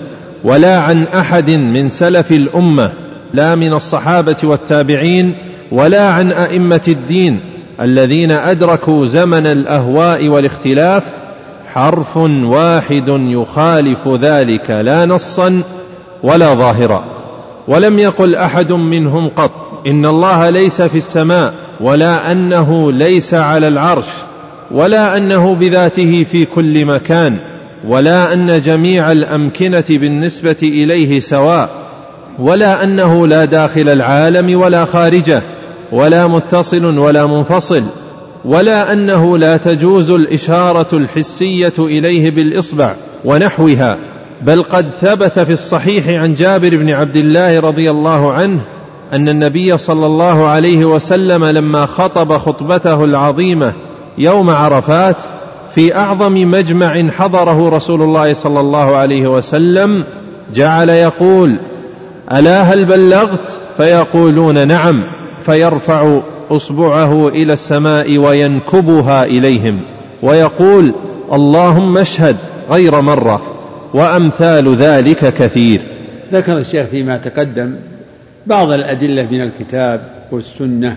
ولا عن أحد من سلف الأمة لا من الصحابة والتابعين ولا عن أئمة الدين الذين أدركوا زمن الأهواء والاختلاف حرف واحد يخالف ذلك لا نصا ولا ظاهرا. ولم يقل أحد منهم قط إن الله ليس في السماء ولا أنه ليس على العرش ولا أنه بذاته في كل مكان ولا أن جميع الأمكنة بالنسبة إليه سواء ولا أنه لا داخل العالم ولا خارجه ولا متصل ولا منفصل ولا أنه لا تجوز الإشارة الحسية إليه بالإصبع ونحوها بل قد ثبت في الصحيح عن جابر بن عبد الله رضي الله عنه أن النبي صلى الله عليه وسلم لما خطب خطبته العظيمة يوم عرفات في أعظم مجمع حضره رسول الله صلى الله عليه وسلم جعل يقول ألا هل بلغت؟ فيقولون نعم. فيرفع أصبعه إلى السماء وينكبها إليهم ويقول اللهم اشهد غير مرة وأمثال ذلك كثير. ذكر الشيخ فيما تقدم بعض الأدلة من الكتاب والسنة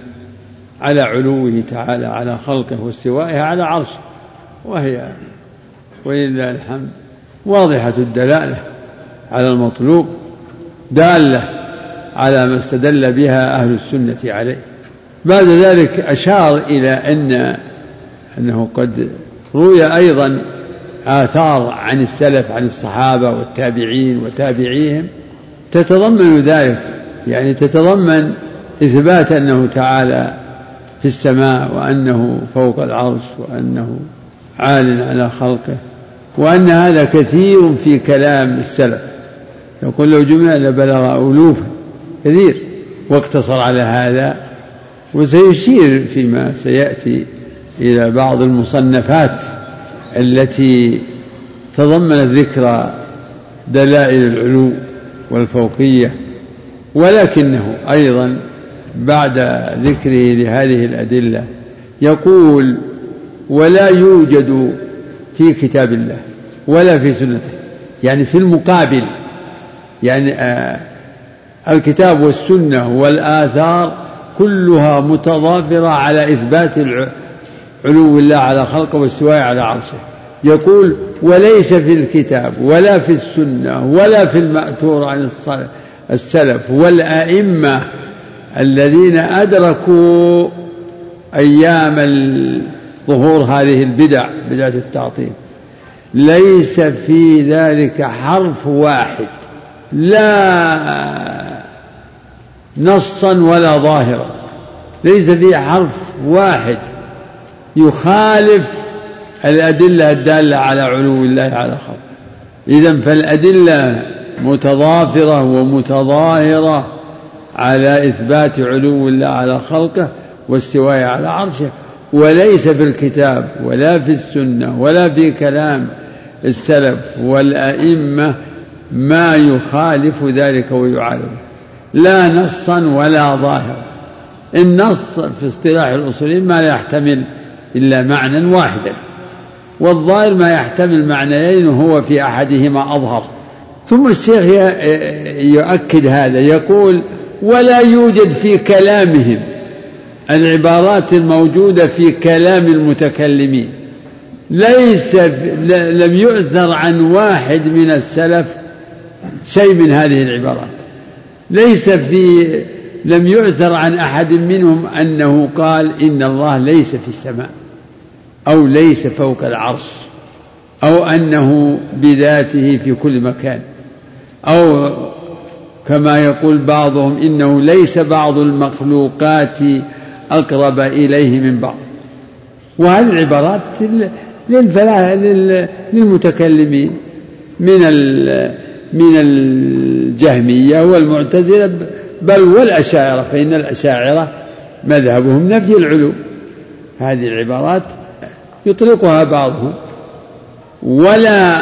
على علوه تعالى على خلقه واستوائه على عرشه وهي ولله الحمد واضحة الدلالة على المطلوب دالة على ما استدل بها أهل السنة عليه. بعد ذلك أشار إلى أن أنه قد روي أيضا آثار عن السلف عن الصحابة والتابعين وتابعيهم. تتضمن ذلك يعني تتضمن إثبات أنه تعالى في السماء وأنه فوق العرش وأنه عال على خلقه وأن هذا كثير في كلام السلف. يقول لو جمع لبلغ ألوفا كثير واقتصر على هذا وسيشير فيما سيأتي إلى بعض المصنفات التي تضمنت ذكر دلائل العلو والفوقية ولكنه أيضا بعد ذكره لهذه الأدلة يقول ولا يوجد في كتاب الله ولا في سنته. يعني في المقابل يعني آه الكتاب والسنة والآثار كلها متضافرة على إثبات علو الله على خلقه واستواء على عرشه. يقول وليس في الكتاب ولا في السنة ولا في المأثور عن السلف والأئمة الذين أدركوا أيام ظهور هذه البدع بدعة التعطيل. ليس في ذلك حرف واحد. لا نصا ولا ظاهرا. ليس فيه حرف واحد. يخالف الأدلة الدالة على علو الله على خلقه إذا فالأدلة متضافرة ومتظاهرة على إثبات علو الله على خلقه واستوائه على عرشه. وليس في الكتاب ولا في السنة ولا في كلام السلف والأئمة ما يخالف ذلك ويعارضه لا نصا ولا ظاهرا النص في اصطلاح الأصوليين ما لا يحتمل إلا معنى واحدا. والظاهر ما يحتمل معنيين وهو في أحدهما أظهر. ثم الشيخ يؤكد هذا يقول ولا يوجد في كلامهم العبارات الموجودة في كلام المتكلمين. ليس لم يؤثر عن واحد من السلف شيء من هذه العبارات. ليس في لم يؤثر عن أحد منهم أنه قال إن الله ليس في السماء أو ليس فوق العرش أو أنه بذاته في كل مكان أو كما يقول بعضهم إنه ليس بعض المخلوقات أقرب إليه من بعض. وهذه العبارات للمتكلمين من من الجهمية والمعتزلة بل والأشاعرة فإن الأشاعرة مذهبهم نفي العلو هذه العبارات يطلقها بعضهم. ولا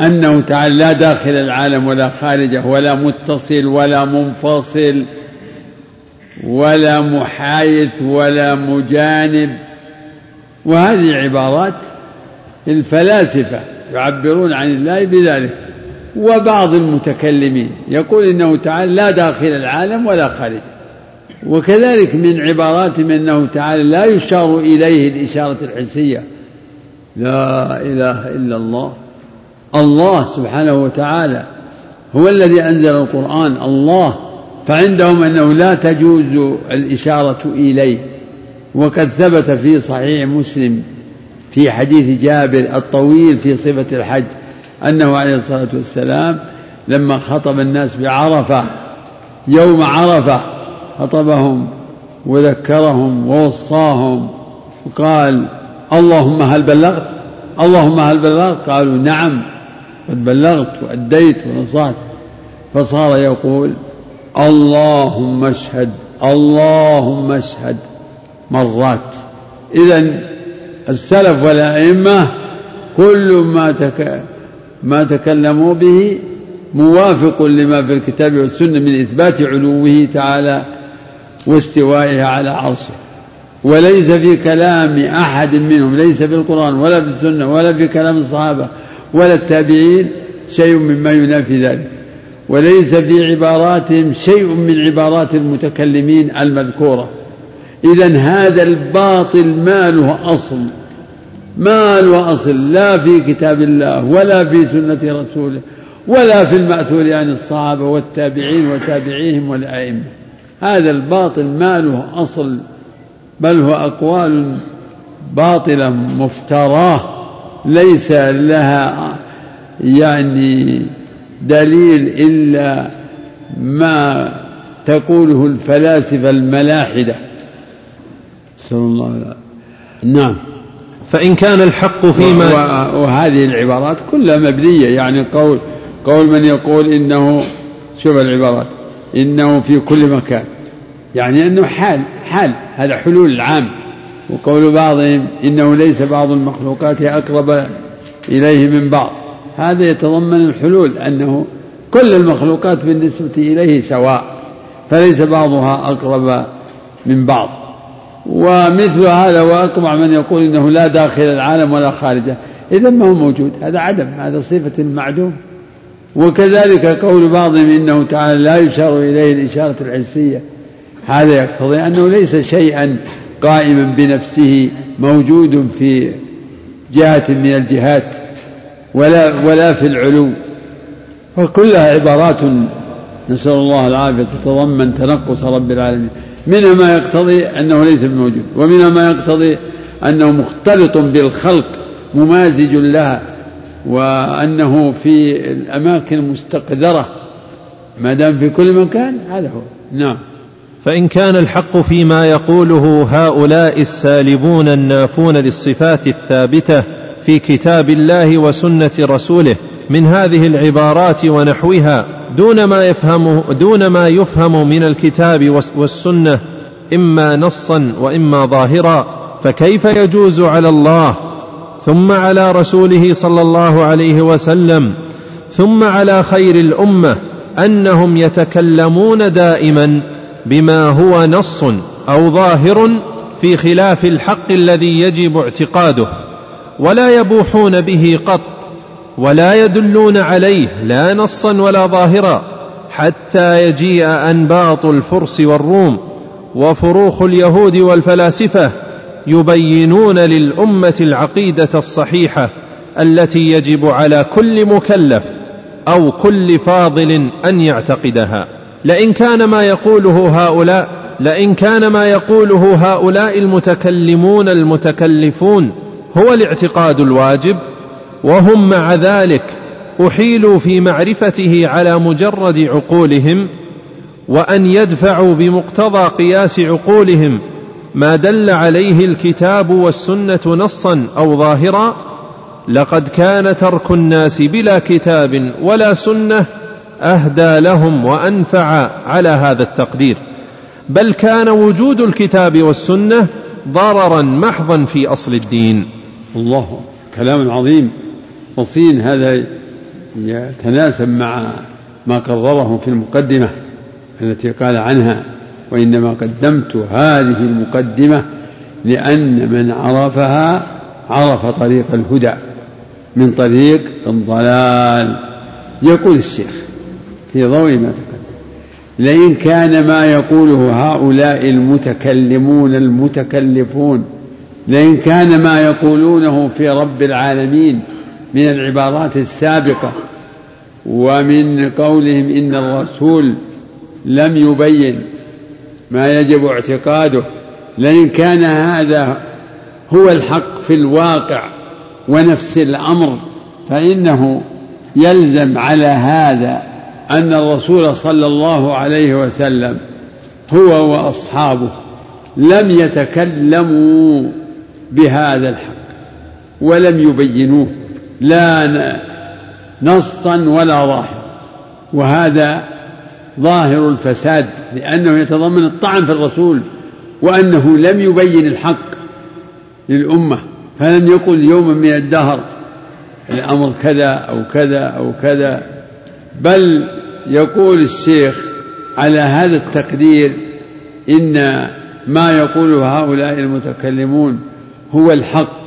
أنه تعالى لا داخل العالم ولا خارجه ولا متصل ولا منفصل ولا محايث ولا مجانب. وهذه عبارات الفلاسفة يعبرون عن الله بذلك. وبعض المتكلمين يقول إنه تعالى لا داخل العالم ولا خارجه وكذلك من عباراتهم أنه تعالى لا يشار إليه الإشارة الحسية. لا إله إلا الله. الله سبحانه وتعالى هو الذي أنزل القرآن الله. فعندهم أنه لا تجوز الإشارة إليه. وقد ثبت في صحيح مسلم في حديث جابر الطويل في صفة الحج. أنه عليه الصلاة والسلام لما خطب الناس بعرفة يوم عرفة خطبهم وذكرهم ووصاهم وقال اللهم هل بلغت؟ اللهم هل بلغت؟ قالوا نعم قد بلغت وأديت ونصحت فصار يقول اللهم اشهد اللهم اشهد مرات. إذا السلف والأئمة كل ما تك ما تكلموا به موافق لما في الكتاب والسنة من إثبات علوه تعالى واستوائه على عرشه. وليس في كلام أحد منهم ليس في القرآن ولا في السنة ولا في كلام الصحابة ولا التابعين شيء مما ينافي ذلك. وليس في عباراتهم شيء من عبارات المتكلمين المذكورة. إذا هذا الباطل ما له أصل. ما له أصل لا في كتاب الله ولا في سنة رسوله ولا في المأثور عن الصحابة والتابعين وتابعيهم والأئمة. هذا الباطل ما له أصل بل هو أقوال باطلة مفتراه ليس لها يعني دليل إلا ما تقوله الفلاسفة الملاحدة. نسأل الله نعم. فإن كان الحق فيما وهذه العبارات كلها مبنية. يعني قول قول من يقول إنه شوف العبارات إنه في كل مكان. يعني أنه حال حال هذا حلول العام وقول بعضهم إنه ليس بعض المخلوقات أقرب إليه من بعض. هذا يتضمن الحلول أنه كل المخلوقات بالنسبة إليه سواء فليس بعضها أقرب من بعض. ومثل هذا وأقمع من يقول إنه لا داخل العالم ولا خارجه. إذا ما هو موجود. هذا عدم. هذا صفة معدوم. وكذلك قول بعضهم إنه تعالى لا يشار إليه الإشارة الحسية هذا يقتضي أنه ليس شيئا قائما بنفسه موجود في جهة من الجهات ولا ولا في العلو. وكلها عبارات نسأل الله العافية. تتضمن تنقص رب العالمين. منها ما يقتضي أنه ليس بموجود ومنها ما يقتضي أنه مختلط بالخلق ممازج لها وأنه في الأماكن المستقذرة ما دام في كل مكان هذا هو. نعم. فإن كان الحق فيما يقوله هؤلاء السالبون النافون للصفات الثابتة في كتاب الله وسنة رسوله من هذه العبارات ونحوها دون ما يفهم دون ما يفهم من الكتاب والسنة إما نصا وإما ظاهرا فكيف يجوز على الله؟ ثم على رسوله صلى الله عليه وسلم ثم على خير الأمة أنهم يتكلمون دائما بما هو نص أو ظاهر في خلاف الحق الذي يجب اعتقاده ولا يبوحون به قط ولا يدلون عليه لا نصا ولا ظاهرا حتى يجيء أنباط الفرس والروم وفروخ اليهود والفلاسفة يبينون للأمة العقيدة الصحيحة التي يجب على كل مكلف أو كل فاضل أن يعتقدها. لئن كان ما يقوله هؤلاء لئن كان ما يقوله هؤلاء المتكلمون المتكلفون هو الاعتقاد الواجب وهم مع ذلك أحيلوا في معرفته على مجرد عقولهم وأن يدفعوا بمقتضى قياس عقولهم ما دل عليه الكتاب والسنة نصا أو ظاهرا لقد كان ترك الناس بلا كتاب ولا سنة أهدى لهم وأنفع على هذا التقدير بل كان وجود الكتاب والسنة ضررا محضا في أصل الدين الله كلام عظيم. وصين هذا يتناسب مع ما قرره في المقدمة التي قال عنها وإنما قدمت هذه المقدمة لأن من عرفها عرف طريق الهدى من طريق الضلال. يقول الشيخ في ضوء ما تقدم لئن كان ما يقوله هؤلاء المتكلمون المتكلفون لئن كان ما يقولونه في رب العالمين من العبارات السابقة ومن قولهم إن الرسول لم يبين ما يجب اعتقاده لئن كان هذا هو الحق في الواقع ونفس الأمر فإنه يلزم على هذا أن الرسول صلى الله عليه وسلم هو وأصحابه لم يتكلموا بهذا الحق ولم يبينوه. لا نصا ولا ظاهر. وهذا ظاهر الفساد لأنه يتضمن الطعن في الرسول وأنه لم يبين الحق للأمة فلم يقل يوما من الدهر الأمر كذا أو كذا أو كذا. بل يقول الشيخ على هذا التقدير إن ما يقوله هؤلاء المتكلمون هو الحق.